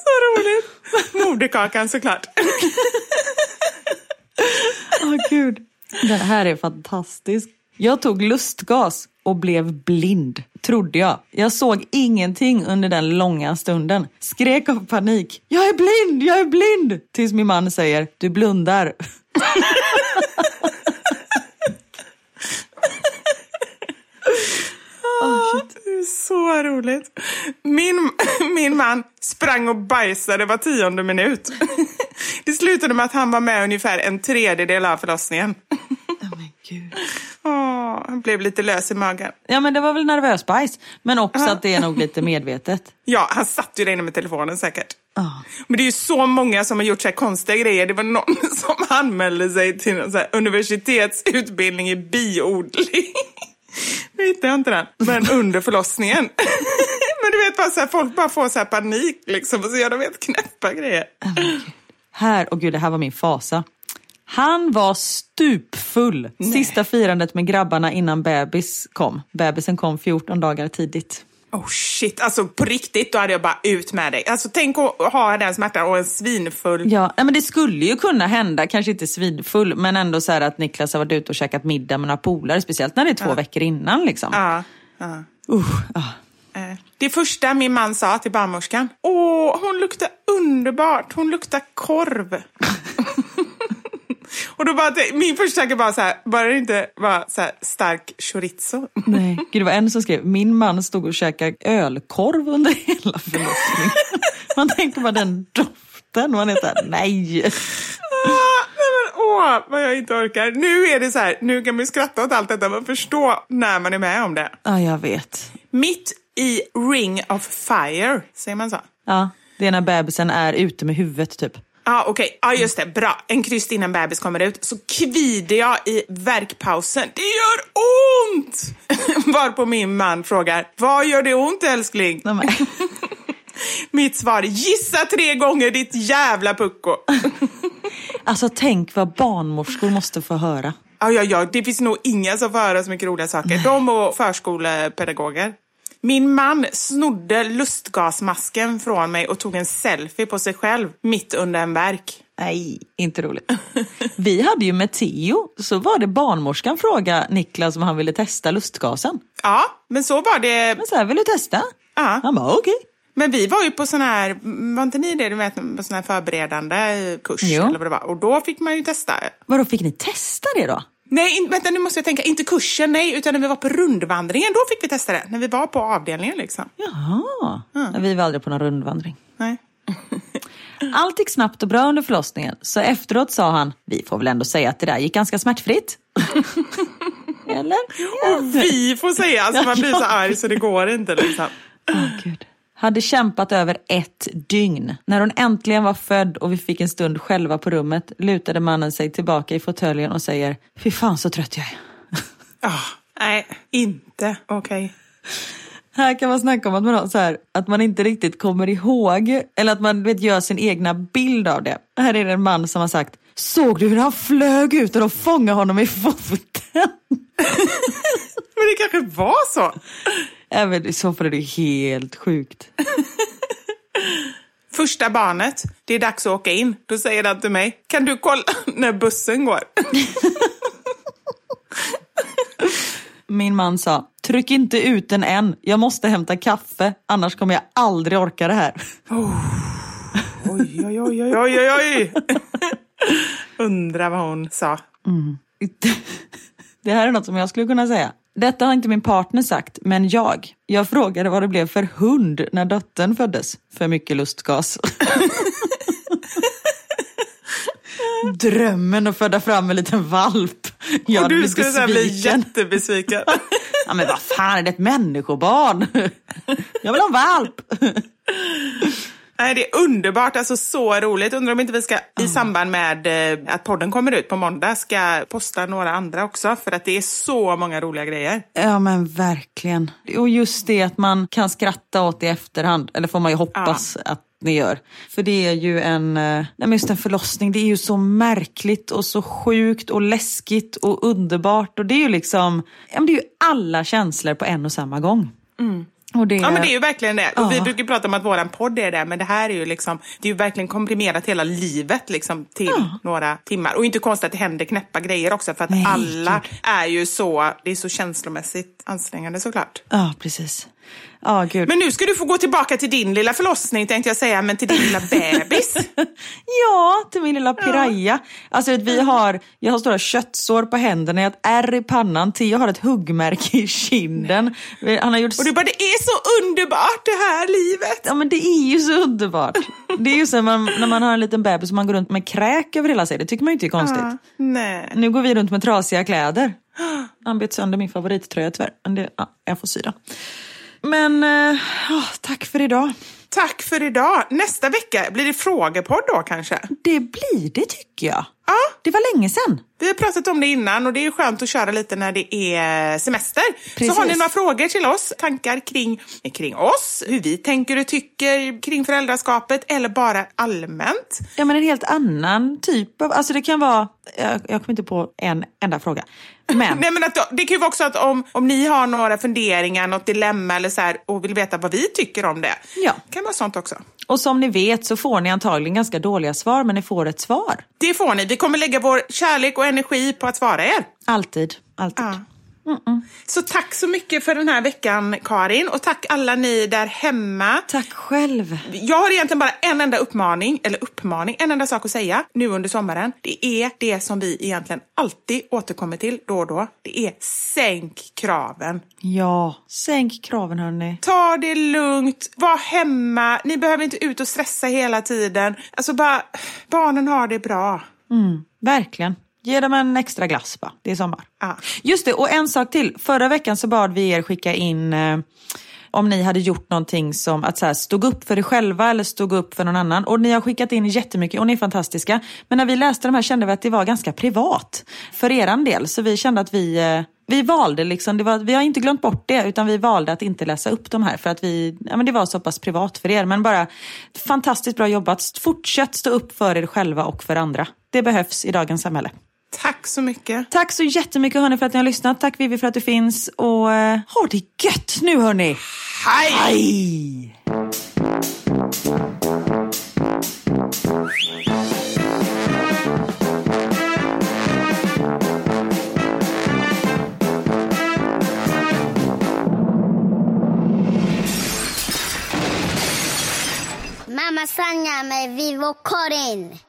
Speaker 2: Så roligt! Moderkakan såklart.
Speaker 4: Åh gud. Den här är fantastisk. Jag tog lustgas och blev blind, trodde jag. Jag såg ingenting under den långa stunden. Skrek av panik. Jag är blind, jag är blind! Tills min man säger, du blundar.
Speaker 2: Det är så roligt. Min, min man sprang och bajsade var tionde minut. Det slutade med att han var med ungefär en tredjedel av förlossningen.
Speaker 4: men gud.
Speaker 2: Åh, han blev lite lös i magen.
Speaker 4: Ja men det var väl nervös bajs. Men också att det är nog lite medvetet.
Speaker 2: Ja, han satt ju där inne med telefonen säkert.
Speaker 4: Ja.
Speaker 2: Men det är ju så många som har gjort så här konstiga grejer. Det var någon som anmälde sig till en universitetsutbildning i biodling. Nu hittar jag inte den. Men under förlossningen. Men du vet bara så här, folk bara får så här panik liksom och så gör de helt knäppa grejer.
Speaker 4: Här, och gud det här var min fasa. Han var stupfull. Sista firandet med grabbarna innan bebis kom. Bebisen kom 14 dagar tidigt.
Speaker 2: Oh shit, alltså på riktigt då hade jag bara ut med dig. Alltså tänk att ha den smärtan och en svinfull...
Speaker 4: Ja, men det skulle ju kunna hända, kanske inte svinfull, men ändå så här att Niklas har varit ute och käkat middag med några polare, speciellt när det är två veckor innan liksom.
Speaker 2: Ja, ja.
Speaker 4: Ah.
Speaker 2: Eh, Det första min man sa till barnmorskan, åh, hon luktar underbart, hon luktar korv. och då bara, min första tanke var så här, bara det inte var så här stark chorizo.
Speaker 4: Nej, gud det var en som skrev, min man stod och käkade ölkorv under hela förlossningen. Man tänker bara den doften, man är såhär, nej.
Speaker 2: Ah, nej men, åh, vad jag inte orkar. Nu är det så här, nu kan man skratta åt allt detta, men förstå när man är med om det.
Speaker 4: Ja, jag vet.
Speaker 2: Mitt i ring of fire, säger man så?
Speaker 4: Ja, det är när bebisen är ute med huvudet typ.
Speaker 2: Ja, okej. Ja, just det. Bra. En kryst innan bebis kommer ut. Så kvider jag i verkpausen. Det gör ont! Varpå min man frågar, vad gör det ont älskling?
Speaker 4: Nej.
Speaker 2: Mitt svar, gissa tre gånger ditt jävla pucko.
Speaker 4: Alltså tänk vad barnmorskor måste få höra.
Speaker 2: Ja, ja, ja. Det finns nog inga som får höra så mycket roliga saker. De och förskolepedagoger. Min man snodde lustgasmasken från mig och tog en selfie på sig själv mitt under en verk.
Speaker 4: Nej, inte roligt. Vi hade ju med Theo, så var det barnmorskan fråga Niklas om han ville testa lustgasen.
Speaker 2: Ja, men så var det.
Speaker 4: Men så här, vill du testa?
Speaker 2: Ja.
Speaker 4: Han bara, okej.
Speaker 2: Men vi var ju på sån här, var inte ni det, du vet, på sån här förberedande kurs
Speaker 4: Jo.
Speaker 2: eller vad det var. Och då fick man ju testa.
Speaker 4: Vadå, fick ni testa det då?
Speaker 2: Nej, in, vänta nu måste jag tänka, inte kursen, nej, utan när vi var på rundvandringen, då fick vi testa det. När vi var på avdelningen liksom.
Speaker 4: Jaha, Nej, vi var aldrig på någon rundvandring.
Speaker 2: Nej.
Speaker 4: Allt gick snabbt och bra under förlossningen, så efteråt sa han, vi får väl ändå säga att det där gick ganska smärtfritt. Eller?
Speaker 2: Och vi får säga, alltså man blir så arg så det går inte liksom.
Speaker 4: Åh, Gud. Hade kämpat över ett dygn. När hon äntligen var född och vi fick en stund själva på rummet lutade mannen sig tillbaka i fåtöljen och säger, fy fan så trött jag är.
Speaker 2: Ah, nej, inte okej.
Speaker 4: Här kan man snacka om att man, så här, att man inte riktigt kommer ihåg eller att man vet, gör sin egna bild av det. Här är det en man som har sagt Såg du hur han flög ut och de fångade honom i foten?
Speaker 2: Men det kanske var så.
Speaker 4: Även I så fall är det helt sjukt.
Speaker 2: Första barnet, det är dags att åka in. Då säger han till mig, kan du kolla när bussen går?
Speaker 4: Min man sa, tryck inte ut den än. Jag måste hämta kaffe, annars kommer jag aldrig orka det här.
Speaker 2: Oj, oj, oj, oj, oj, oj. Undrar vad hon sa.
Speaker 4: Det här är något som jag skulle kunna säga. Detta har inte min partner sagt, men jag. Jag frågade vad det blev för hund när dottern föddes. För mycket lustgas. Drömmen att föda fram en liten valp. Jag
Speaker 2: Och du skulle här bli
Speaker 4: besviken.
Speaker 2: jättebesviken.
Speaker 4: Ja, men vad fan, är det ett människobarn? Jag vill ha en valp.
Speaker 2: Nej, det är underbart, alltså så roligt. Undrar om inte vi ska i samband med eh, att podden kommer ut på måndag ska posta några andra också för att det är så många roliga grejer.
Speaker 4: Ja men verkligen. Och just det att man kan skratta åt i efterhand, eller får man ju hoppas att ni gör. För det är ju en, eh, nej men just en förlossning, det är ju så märkligt och så sjukt och läskigt och underbart. Och det är ju liksom, ja men det är ju alla känslor på en och samma gång. Och det,
Speaker 2: Ja men det är ju verkligen det. Och vi
Speaker 4: Ja.
Speaker 2: brukar prata om att våran podd är det, men det här är ju liksom, det är ju verkligen komprimerat hela livet liksom till några timmar. Och inte konstigt att det händer knäppa grejer också för att
Speaker 4: Nej,
Speaker 2: alla
Speaker 4: gud.
Speaker 2: är ju så, det är så känslomässigt ansträngande såklart.
Speaker 4: Ja precis. Ja gud.
Speaker 2: Men nu ska du få gå tillbaka till din lilla förlossning tänkte jag säga, men till din lilla bebis.
Speaker 4: Ja, till min lilla piraya. Alltså vet, vi har, jag har stora köttsår på händerna, jag har ett ärr i pannan, Theo har ett huggmärke i kinden. Han har gjort
Speaker 2: Och du bara, det är så underbart det här livet.
Speaker 4: Ja men det är ju så underbart. Det är ju så man, när man har en liten bebis och man går runt med kräk över hela sig. Det tycker man ju inte är konstigt.
Speaker 2: Ja, nej.
Speaker 4: Nu går vi runt med trasiga kläder. Han bet sönder min favorittröja tyvärr. Men det, ja, jag får sy den. Men eh, åh, tack för idag.
Speaker 2: Tack för idag. Nästa vecka, blir det frågepodd då kanske?
Speaker 4: Det blir det tycker jag.
Speaker 2: Ja.
Speaker 4: Det var länge sedan.
Speaker 2: Vi har pratat om det innan och det är skönt att köra lite när det är semester.
Speaker 4: Precis.
Speaker 2: Så har ni några frågor till oss, tankar kring, kring oss, hur vi tänker och tycker kring föräldraskapet eller bara allmänt.
Speaker 4: Ja men en helt annan typ av, alltså det kan vara, jag, jag kommer inte på en enda fråga. Men
Speaker 2: Nej, men att, det kan ju vara också att om, om ni har några funderingar, något dilemma eller så här, och vill veta vad vi tycker om det.
Speaker 4: Ja.
Speaker 2: Det kan vara sånt också.
Speaker 4: Och som ni vet så får ni antagligen ganska dåliga svar men ni får ett svar.
Speaker 2: Det får ni. Vi kommer lägga vår kärlek och energi på att svara er.
Speaker 4: Alltid, alltid.
Speaker 2: Ja. Så tack så mycket för den här veckan, Karin. Och tack alla ni där hemma.
Speaker 4: Tack själv.
Speaker 2: Jag har egentligen bara en enda uppmaning, eller uppmaning, en enda sak att säga nu under sommaren. Det är det som vi egentligen alltid återkommer till då och då. Det är sänk kraven.
Speaker 4: Ja, sänk kraven hörni.
Speaker 2: Ta det lugnt, var hemma, ni behöver inte ut och stressa hela tiden. Alltså bara, barnen har det bra.
Speaker 4: Verkligen. Ge dem en extra glass bara. Det är sommar.
Speaker 2: Ja.
Speaker 4: Just det, och en sak till. Förra veckan så bad vi er skicka in eh, om ni hade gjort någonting som att så här, stod upp för er själva eller stod upp för någon annan. Och ni har skickat in jättemycket och ni är fantastiska. Men när vi läste de här kände vi att det var ganska privat för eran del. Så vi kände att vi, eh, vi valde liksom, det var, vi har inte glömt bort det utan vi valde att inte läsa upp de här för att vi, ja, men det var så pass privat för er. Men bara fantastiskt bra jobbat. Fortsätt stå upp för er själva och för andra. Det behövs i dagens samhälle.
Speaker 2: Tack så mycket.
Speaker 4: Tack så jättemycket hörni för att ni har lyssnat. Tack Vivi för att du finns. Och eh, ha det gött nu hörni.
Speaker 2: Hej!
Speaker 4: Hej!
Speaker 3: Mamma Sanja med Vivo Karin.